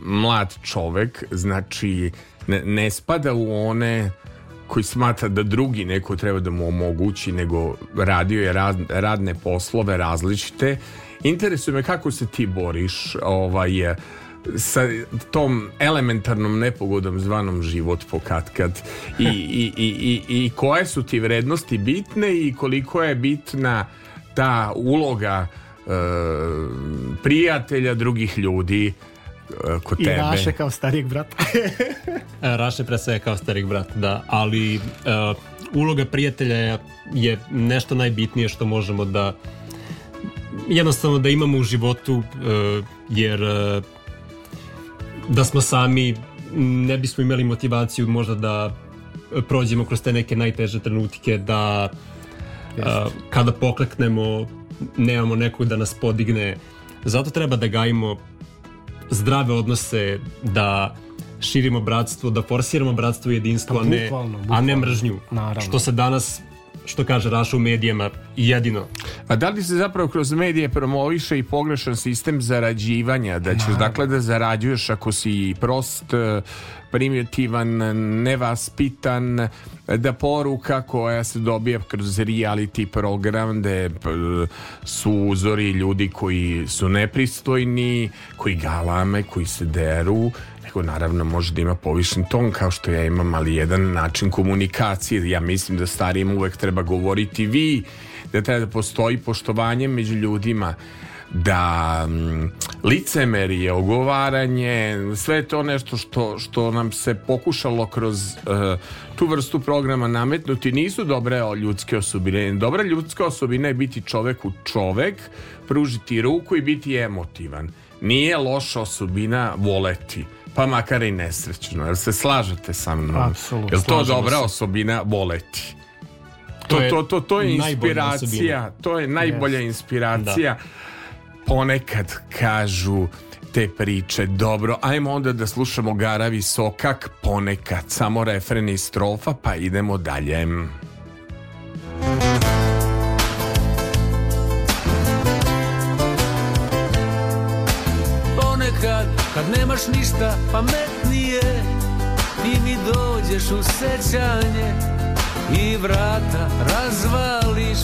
mlad čovek znači ne, ne spada u one koji smatra da drugi neko treba da mu omogući nego radio je rad, radne poslove različite interesuje me kako se ti boriš ovaj sa tom elementarnom nepogodom zvanom život pokatkad i, i, i, i i koje su ti vrednosti bitne i koliko je bitna ta uloga e, prijatelja drugih ljudi e, kod I tebe. Raše kao starijeg brata. E, Raše pre sve kao starijeg brata, da. Ali uh, uloga prijatelja je nešto najbitnije što možemo da jednostavno da imamo u životu uh, jer uh, da smo sami ne bismo imali motivaciju možda da e, prođemo kroz te neke najteže trenutke da a, e, kada pokleknemo nemamo nekog da nas podigne zato treba da gajimo zdrave odnose da širimo bratstvo, da forsiramo bratstvo i jedinstvo, pa, bukvalno, bukvalno. a ne mržnju. Naravno. Što se danas što kaže Raša u medijama jedino. A da li se zapravo kroz medije promoviše i pogrešan sistem zarađivanja, da ćeš dakle da zarađuješ ako si prost, eh, primitivan, nevaspitan, da poruka koja se dobija kroz reality program gde da, eh, su uzori ljudi koji su nepristojni, koji galame, koji se deru, nego naravno može da ima povišen ton kao što ja imam, ali jedan način komunikacije. Ja mislim da starijim uvek treba govoriti vi, da treba da postoji poštovanje među ljudima da mm, licemerije, ogovaranje, sve je to nešto što, što nam se pokušalo kroz uh, tu vrstu programa nametnuti nisu dobre ljudske osobine. Dobra ljudska osobina je biti čoveku čovek, pružiti ruku i biti emotivan. Nije loša osobina voleti pa makar i nesrećno. Jel se slažete sa mnom? Absolutno. Jel to dobra se. osobina voleti? To, to, to, to je inspiracija. To je najbolja yes. inspiracija. Da. Ponekad kažu te priče, dobro, ajmo onda da slušamo Garavi Sokak ponekad, samo refren i strofa, pa idemo dalje. Kad nemaš ništa pametnije Ti mi dođeš u sećanje I vrata razvališ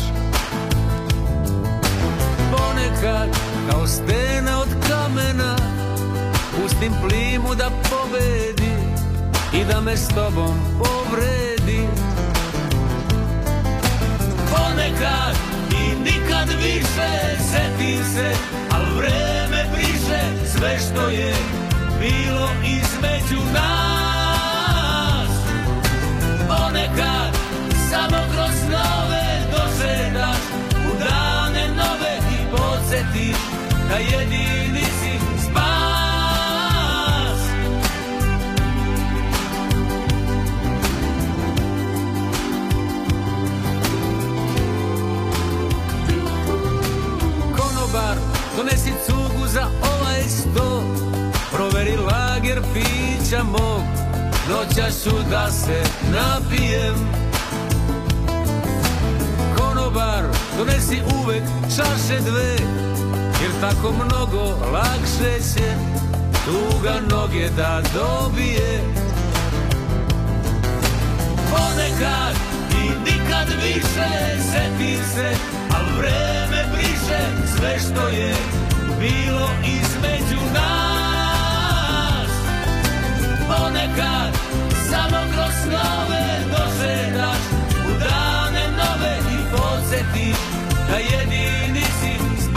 Ponekad kao stena od kamena Pustim plimu da pobedi I da me s tobom povredi Ponekad i nikad više Setim se, al vredi sve što je bilo između nas Ponekad samo kroz snove dosedaš u dane nove i podsjetiš da jedin pića mog Noća ću da se napijem Konobar, donesi uvek čaše dve Jer tako mnogo lakše će Tuga noge da dobije Ponekad i nikad više Setim se, a vreme briše Sve što je bilo između nas ponekad samo kroz snove dosetaš u dane nove i podsjetiš da jedini si spas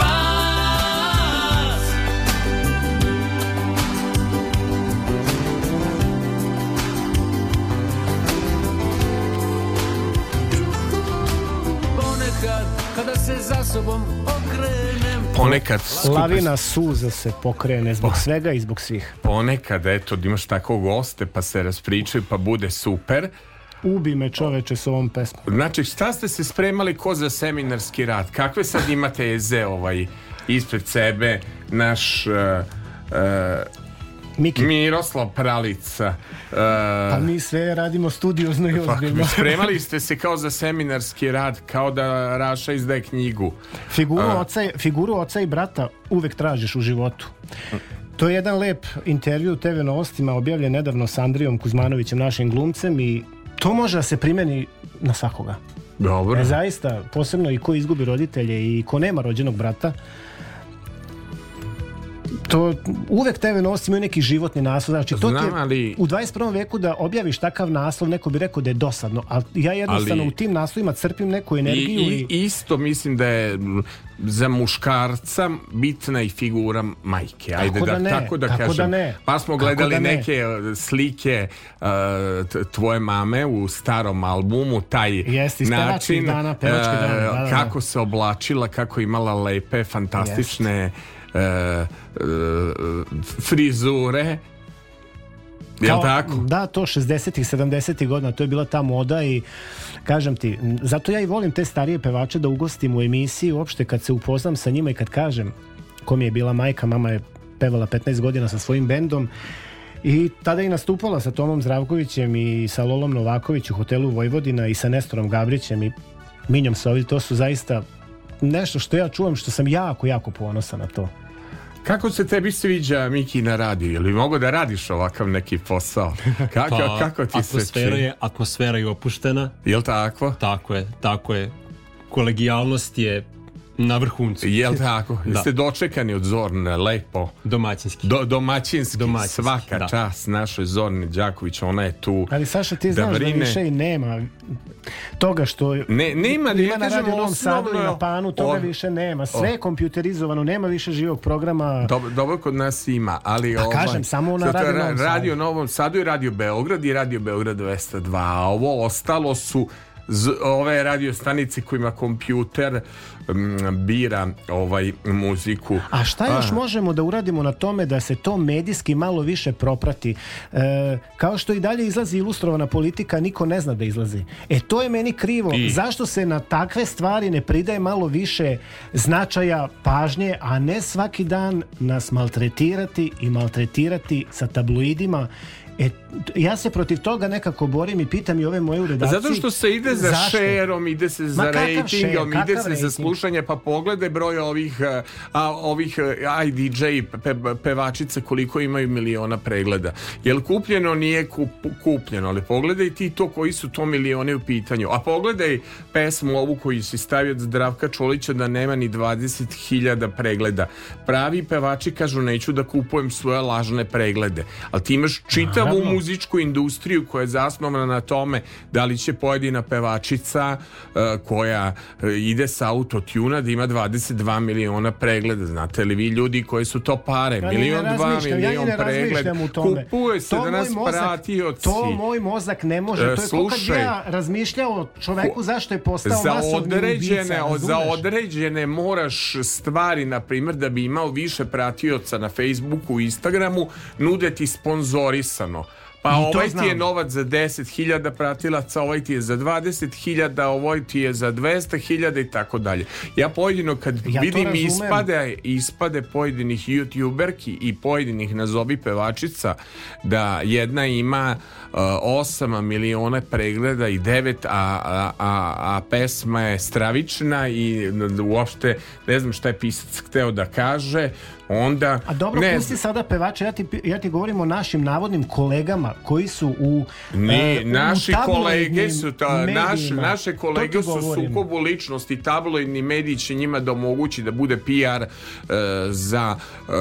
Ponekad kada se za sobom okrenem ponekad skupi... Lavina suza se pokrene zbog po... svega i zbog svih. Ponekad, eto, da imaš tako goste pa se raspričaju pa bude super. Ubi me čoveče s ovom pesmom. Znači, šta ste se spremali ko za seminarski rad? Kakve sad imate jeze ovaj ispred sebe, naš... Uh, uh, Miki. Miroslav Pralica. Uh, e, pa mi sve radimo studiozno i ozbiljno. Spremali ste se kao za seminarski rad, kao da Raša izde knjigu. Figuru, uh, oca, figuru oca i brata uvek tražiš u životu. To je jedan lep intervju u TV novostima objavljen nedavno s Andrijom Kuzmanovićem, našim glumcem i to može da se primeni na svakoga. Dobro. E, zaista, posebno i ko izgubi roditelje i ko nema rođenog brata, to uvek TV novosti imaju neki životni naslov znači to Znam, ti je, ali... u 21. veku da objaviš takav naslov neko bi rekao da je dosadno ali ja jednostavno ali... u tim naslovima crpim neku energiju i, i, i... isto mislim da je za muškarca bitna i figura majke ajde tako da, da ne, tako da tako da kažem da ne. pa smo gledali da ne. neke e, slike uh, tvoje mame u starom albumu taj Jest, način dana, dana, uh, dana, kako se oblačila kako imala lepe fantastične Jest E, e, frizure Jel Kao, tako? Da, to 60-ih, 70-ih godina, to je bila ta moda i kažem ti, zato ja i volim te starije pevače da ugostim u emisiji, uopšte kad se upoznam sa njima i kad kažem kom je bila majka, mama je pevala 15 godina sa svojim bendom i tada i nastupala sa Tomom Zdravkovićem i sa Lolom Novaković u hotelu Vojvodina i sa Nestorom Gabrićem i Minjom Sovil, to su zaista nešto što ja čuvam, što sam jako, jako ponosan na to. Kako se tebi sviđa Miki na radiju? li mogu da radiš ovakav neki posao? Kako, pa, kako ti atmosfera se je, Atmosfera je opuštena. Jel tako? Tako je, tako je. Kolegijalnost je Na vrhuncu. Jel tako? da. Jeste dočekani od Zorna, lepo. Domaćinski. Do, domaćinski. domaćinski, svaka da. čast našoj Zorni Đaković, ona je tu. Ali Saša, ti da znaš da brine... da više i nema toga što... Ne, nema, ima ja na kažem, osnovno... Sadu i na Panu, toga o, više nema. Sve je kompjuterizovano, nema više živog programa. Dobro, dobro kod nas ima, ali... Pa ovaj, kažem, samo na Radio Sadu. Radio Novom Sadu i Radio Beograd i Radio Beograd 202, a ovo ostalo su ove radio stanice kojima kompjuter mm, bira ovaj muziku. A šta još Aha. možemo da uradimo na tome da se to medijski malo više proprati? E, kao što i dalje izlazi ilustrovana politika, niko ne zna da izlazi. E to je meni krivo. I... Zašto se na takve stvari ne pridaje malo više značaja, pažnje, a ne svaki dan nas maltretirati i maltretirati sa tabloidima. E ja se protiv toga nekako borim i pitam i ove moje u redakciji. Zato što se ide za zašto? šerom, ide se za rejtingom, ide se rating? za slušanje, pa poglede broj ovih, eh, a, ovih eh, IDJ pe, pevačica koliko imaju miliona pregleda. Jel kupljeno nije kup, kupljeno, ali pogledaj ti to koji su to milione u pitanju. A pogledaj pesmu ovu koju si stavio od Zdravka Čolića da nema ni 20.000 pregleda. Pravi pevači kažu neću da kupujem svoje lažne preglede, ali ti imaš čitavu Naravno muzičku industriju koja je zasnovana na tome da li će pojedina pevačica e, koja e, ide sa autotuna da ima 22 miliona pregleda. Znate li vi ljudi koji su to pare? Ja milion, dva, milion ja pregled. Kupuje se to da nas pratioci. To moj mozak ne može. E, to je Slušaj, ja razmišljao o čoveku zašto je postao za određene, ubica, Za određene moraš stvari, na primjer, da bi imao više pratioca na Facebooku i Instagramu, nude ti sponzorisano Pa ovaj znam. ti je novac za 10.000 pratilaca, ovaj ti je za 20.000, ovaj ti je za 200.000 i tako dalje. Ja pojedino kad ja vidim ispade, ispade pojedinih youtuberki i pojedinih nazovi pevačica da jedna ima uh, 8 miliona pregleda i 9, a, a, a, a pesma je stravična i uopšte ne znam šta je pisac hteo da kaže onda... A dobro, ne, pusti sada pevača, ja ti, ja ti govorim o našim navodnim kolegama koji su u... Ni, e, uh, naši u kolege su ta, naš, naše kolege su sukobu ličnosti, tabloidni mediji će njima da omogući da bude PR uh, e, za uh,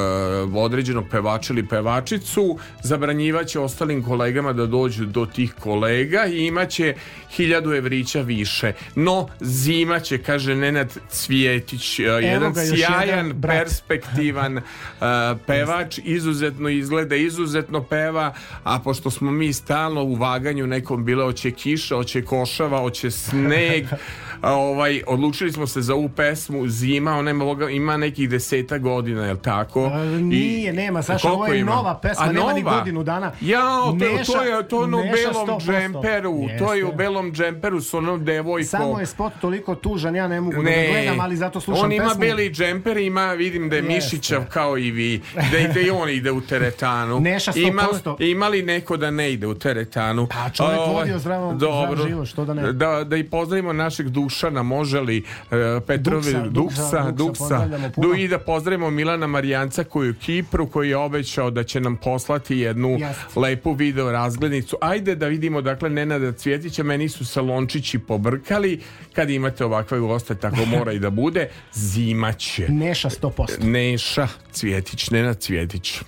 određenog pevača ili pevačicu, zabranjivaće ostalim kolegama da dođu do tih kolega i imaće 1000 evrića više. No, zima će, kaže Nenad Cvijetić, jedan sjajan, jedan, perspektivan uh, pevač, izuzetno izgleda, izuzetno peva, a pošto smo mi stalno u vaganju nekom bile oće kiša, oće košava, oće sneg, ovaj, odlučili smo se za ovu pesmu Zima, ona ima, ima nekih deseta godina, jel tako? A, nije, I, nema, Saša, ovo je ima? nova pesma, a, nema ni godinu dana. Ja, to, to je to ono u belom džemperu, Jeste. to je u belom džemperu s onom devojkom. Samo je spot toliko tužan, ja ne mogu da ne. da gledam, ali zato slušam pesmu. On ima beli džemper, ima, vidim da je Jeste. Mišićav kao i vi, da ide da i on ide u teretanu. Neša 100%. Ima, ima li neko da ne ide u teretanu? Pa čovjek ovaj, o, vodio zdravo, dobro, zdrav život, što da ne? Da, da i pozdravimo našeg Dušana, može li uh, e, Petrovi, Duksa, Duksa, Duksa, Duksa. Du, i da pozdravimo Milana Marijanca koji je u Kipru, koji je obećao da će nam poslati jednu Jasne. lepu video razglednicu. Ajde da vidimo, dakle, Nenada Cvjetića, meni su salončići pobrkali, kad imate ovakve goste, tako mora i da bude, zima će. Neša 100%. Neša. Cvjetić, Nenad Cvjetić.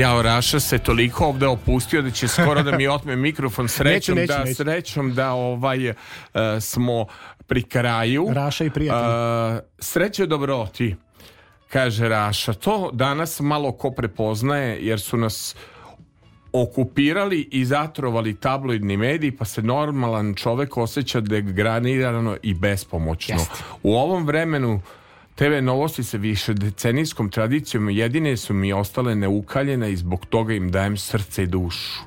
Ja, Raša se toliko ovde opustio da će skoro da mi otme mikrofon srećom neću, neću, da neću. srećom da ovaj uh, smo pri kraju. Raša i prijatelj. Uh, eh, sreće dobro ti. Kaže Raša, to danas malo ko prepoznaje jer su nas okupirali i zatrovali tabloidni mediji pa se normalan čovek osjeća degranirano i bespomoćno. Jeste. U ovom vremenu TV novosti sa više decenijskom tradicijom jedine su mi ostale neukaljene i zbog toga im dajem srce i dušu.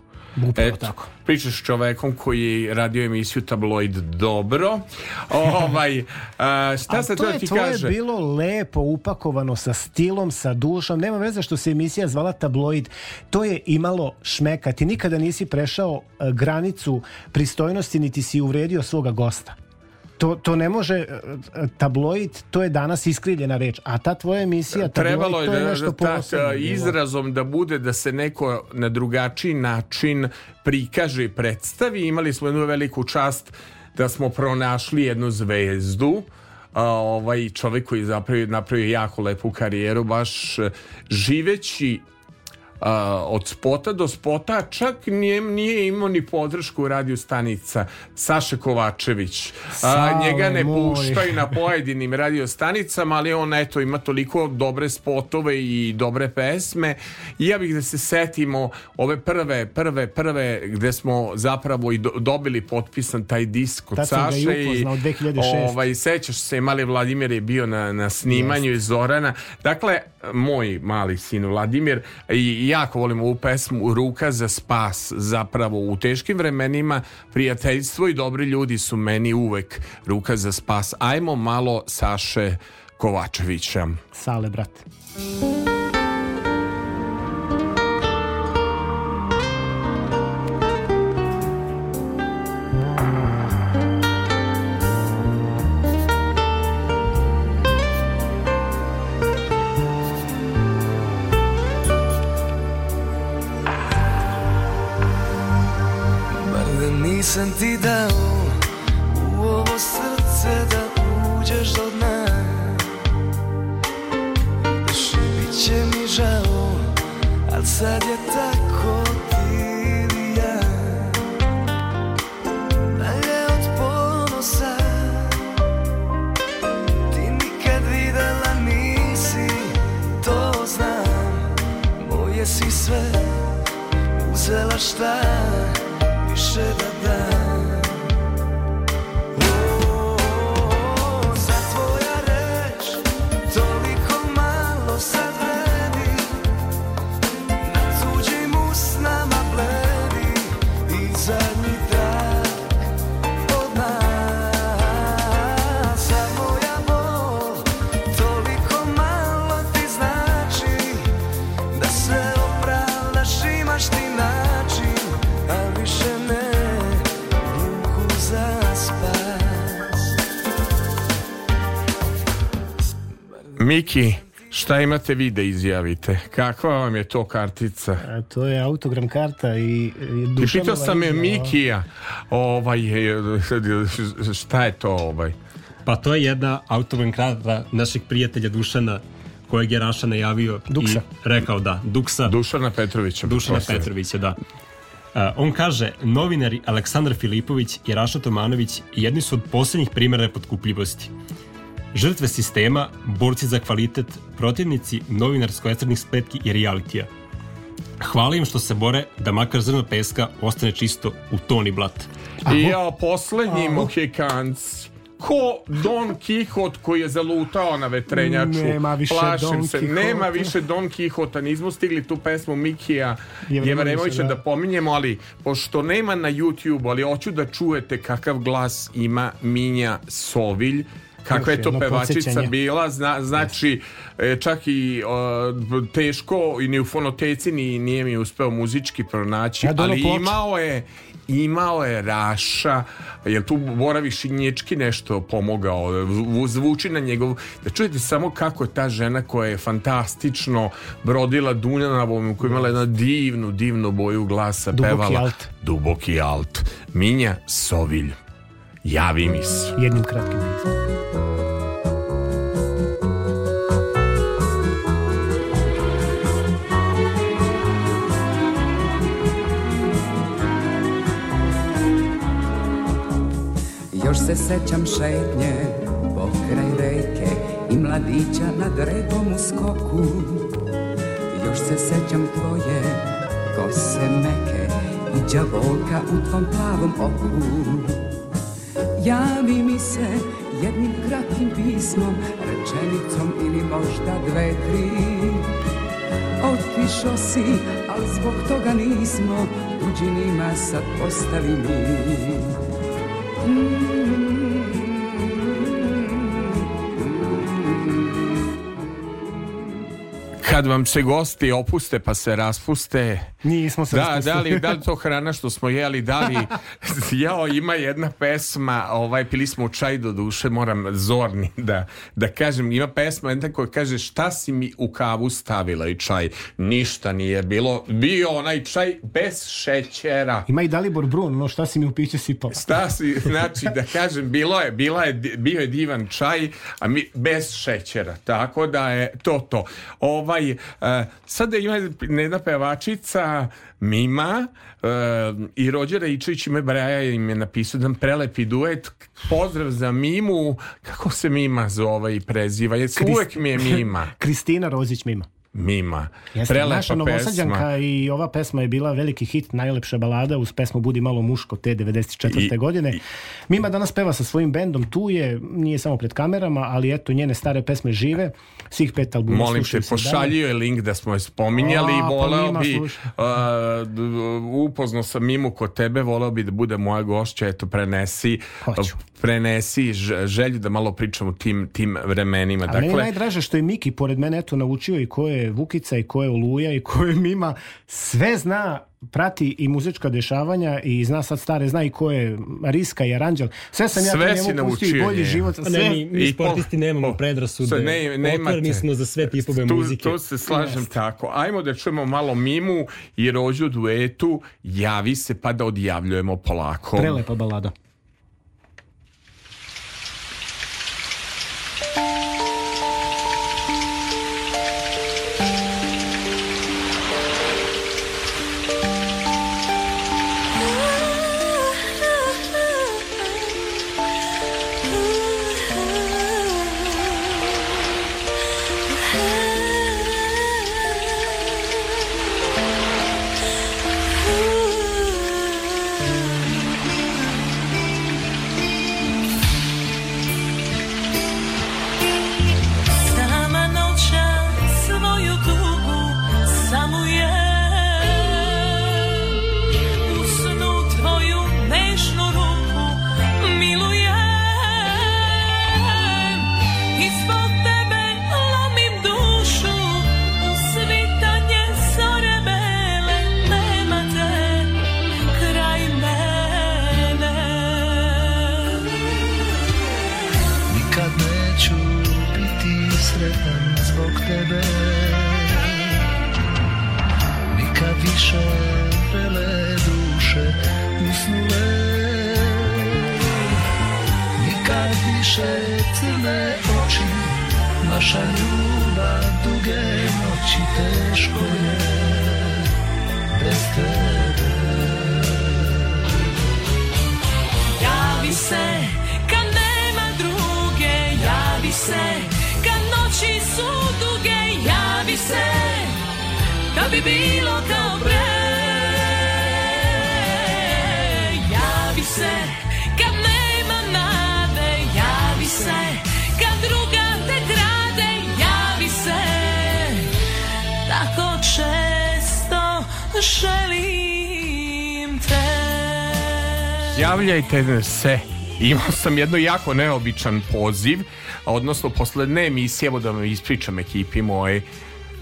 Upravo Et, tako. Pričaš s čovekom koji je radio emisiju Tabloid dobro. Ovaj, a, šta a se to, to je ti tvoje kaže? bilo lepo upakovano sa stilom, sa dušom. Nema veze što se emisija zvala Tabloid. To je imalo šmeka. Ti nikada nisi prešao e, granicu pristojnosti niti si uvredio svoga gosta to, to ne može e, tabloid, to je danas iskrivljena reč, a ta tvoja emisija tabloid, Trebalo je, to je da- nešto da- da- posebno. Tak, izrazom da bude da se neko na drugačiji način prikaže i predstavi. Imali smo jednu veliku čast da smo pronašli jednu zvezdu a, ovaj čovjek koji je napravio, napravio jako lepu karijeru baš e, živeći a, od spota do spota čak nije, nije imao ni podršku radio stanica Saše Kovačević a, njega ne moj. puštaju na pojedinim radio stanicama ali on eto ima toliko dobre spotove i dobre pesme i ja bih da se setimo ove prve, prve, prve gde smo zapravo i do, dobili potpisan taj disk od Tad Saše ga i upoznao, 2006. Ovaj, sećaš se, mali Vladimir je bio na, na snimanju yes. iz Zorana dakle moj mali sin Vladimir i jako volim ovu pesmu Ruka za spas zapravo u teškim vremenima prijateljstvo i dobri ljudi su meni uvek Ruka za spas ajmo malo Saše Kovačevića Sale brate sam ti dao U ovo srce da uđeš do dna Još bit će mi žao Al sad je tako ti ili ja Dalje od ponosa Ti nikad videla nisi To znam Moje si sve Uzela šta 是的，的。Šta imate vi da izjavite? Kakva vam je to kartica? A to je autogram karta i, i, i pitao sam je Mikija, ovaj, šta je to ovaj? Pa to je jedna autogram karta našeg prijatelja Dušana kojeg je Raša najavio Duksa. i rekao da, Duksa. Dušana Petrovića. Dušana Petrovića, da. Uh, on kaže, novinari Aleksandar Filipović i Raša Tomanović jedni su od poslednjih primjera potkupljivosti. Žrtve sistema, borci za kvalitet, protivnici novinarsko-estrnih spletki i realitija. Hvala im što se bore da makar zrno peska ostane čisto u toni blat. I ja, poslednji Mohikanc ko Don Kihot koji je zalutao na vetrenjaču. Nema više Plašim Don se, Kihota. nema više Don Kihota. Nismo stigli tu pesmu Mikija Jevremovića da. da pominjemo, ali pošto nema na YouTube, ali hoću da čujete kakav glas ima Minja Sovilj Kako je to pevačica bila, zna, znači yes. čak i uh, teško i ni u fonoteci ni, nije mi uspeo muzički pronaći, ja, ali ploča. imao je imao je Raša, jer tu Boravi Šinječki nešto pomogao, zvuči na njegov... Da čujete samo kako je ta žena koja je fantastično brodila Dunjanavom, koja je imala jedna divnu, divnu boju glasa, duboki pevala. Alt. Duboki alt. Minja Sovilj javi mi se. Jednim kratkim nizom. Još se sećam šetnje pokraj reke i mladića nad repom u skoku. Još se sećam tvoje kose meke i đavolka u tvom plavom oku. Ja bi mi se jednim kratkim pismom Rečenicom ili možda dve, tri Otišao si, ali zbog toga nismo Tuđinima sad postali mi mm. Kad vam se gosti opuste pa se raspuste. Nismo se da, raspustili. da li, da li to hrana što smo jeli, da li... Jao, ima jedna pesma, ovaj, pili smo čaj do duše, moram zorni da, da kažem. Ima pesma jedna koja kaže šta si mi u kavu stavila i čaj. Ništa nije bilo. Bio onaj čaj bez šećera. Ima i Dalibor Brun, no šta si mi u piće sipao. Šta si, znači da kažem, bilo je, bila je, bio je divan čaj, a mi, bez šećera. Tako da je to to. Ovo ovaj, ovaj, e, sada ima jedna pevačica Mima e, i Rođera Ičić ime Braja im je napisao jedan prelepi duet pozdrav za Mimu kako se Mima zove i preziva uvek mi je Mima Kristina Rozić Mima Mima. Jeste, Prelepa naša novosađanka i ova pesma je bila veliki hit, najlepša balada uz pesmu Budi malo muško te 94. I, godine. Mima danas peva sa svojim bendom, tu je, nije samo pred kamerama, ali eto njene stare pesme žive, svih pet albuma Molim te, pošaljio je link da smo je spominjali A, i pa voleo pa bi, uh, upozno sam Mimu kod tebe, voleo bi da bude moja gošća, eto prenesi, Hoću. prenesi želju da malo pričamo tim, tim vremenima. A dakle, meni najdraže što je Miki pored mene eto naučio i ko je Vukica i ko je Oluja i ko je Mima, sve zna prati i muzička dešavanja i zna sad stare, zna i ko je Riska i Aranđel. Sve sam sve ja sve njemu pustio i bolji život. Sve... Ne, mi, mi sportisti nemamo predrasude. So, ne, nemate, smo za sve tipove tu, muzike. To se slažem yes. tako. Ajmo da čujemo malo Mimu i Rođu duetu Javi se pa da odjavljujemo polako. Prelepa balada. se. Imao sam jedno jako neobičan poziv, odnosno posledne emisije, evo da vam ispričam ekipi moje,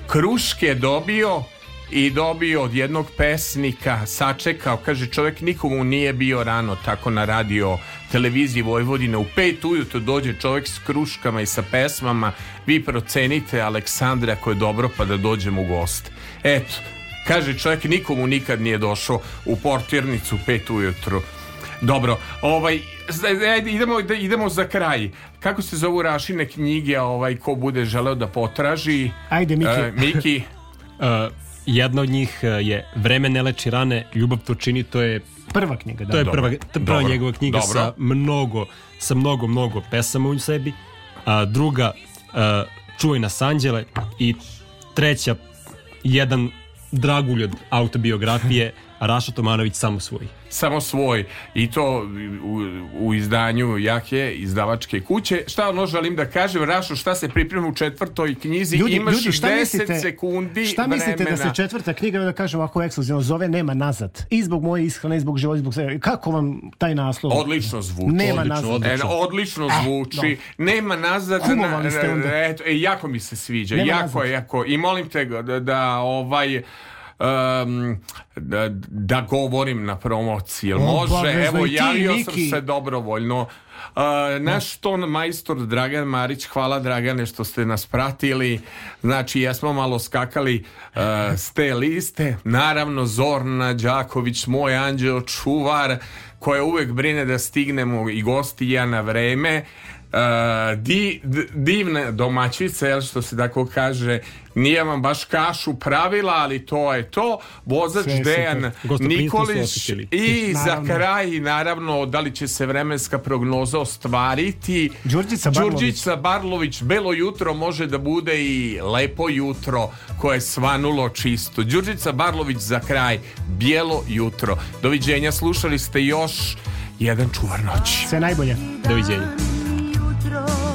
kruške dobio i dobio od jednog pesnika, sačekao, kaže čovek nikomu nije bio rano tako na radio televiziji Vojvodine u pet ujutro dođe čovek s kruškama i sa pesmama vi procenite Aleksandra ako je dobro pa da dođem u gost eto, kaže čovek nikomu nikad nije došao u portirnicu pet ujutro Dobro, ovaj, ajde, idemo, da idemo za kraj. Kako se zovu Rašine knjige, ovaj, ko bude želeo da potraži? Ajde, Miki. E, Miki. e, jedna od njih e, je Vreme ne leči rane, Ljubav to čini, to je prva knjiga, da. To je prva, prva Dobro. njegova knjiga Dobro. sa mnogo, sa mnogo, mnogo pesama u sebi. A, druga, a, e, Čuvaj nas anđele i treća, jedan dragulj od autobiografije a Raša Tomanović samo svoj. Samo svoj i to u, u izdanju jake izdavačke kuće. Šta ono želim da kažem, Rašo, šta se priprema u četvrtoj knjizi? Ljudi, Imaš ljudi, šta 10 mislite, sekundi Šta mislite da se četvrta knjiga, da kažem ovako ekskluzivno, zove Nema nazad? I zbog moje ishrane, i zbog života, i zbog sve. Kako vam taj naslov? Odlično zvuči. Nema odlično, nazad. Odlično, e, odlično e, zvuči. Eh, Nema nazad. Na, e, eto, jako mi se sviđa. Nema jako, nazad. jako. I molim te da, da ovaj um, da, da govorim na promociji. Jel može? Obavezno Evo, javio sam se dobrovoljno. Uh, naš ton majstor Dragan Marić, hvala Dragane što ste nas pratili. Znači, jesmo malo skakali uh, s te liste. Naravno, Zorna Đaković, moj anđeo čuvar, koja uvek brine da stignemo i gosti ja na vreme. Uh, di, divne domaćice, jel, što se tako kaže, nije vam baš kašu pravila, ali to je to. Vozač Dejan Nikolić i naravno. za kraj, naravno, da li će se vremenska prognoza ostvariti. Đurđica Barlović. Đurđica Barlović, belo jutro može da bude i lepo jutro koje je svanulo čisto. Đurđica Barlović za kraj, bijelo jutro. Doviđenja, slušali ste još jedan čuvar noći. Sve najbolje. Doviđenja. ¡Gracias!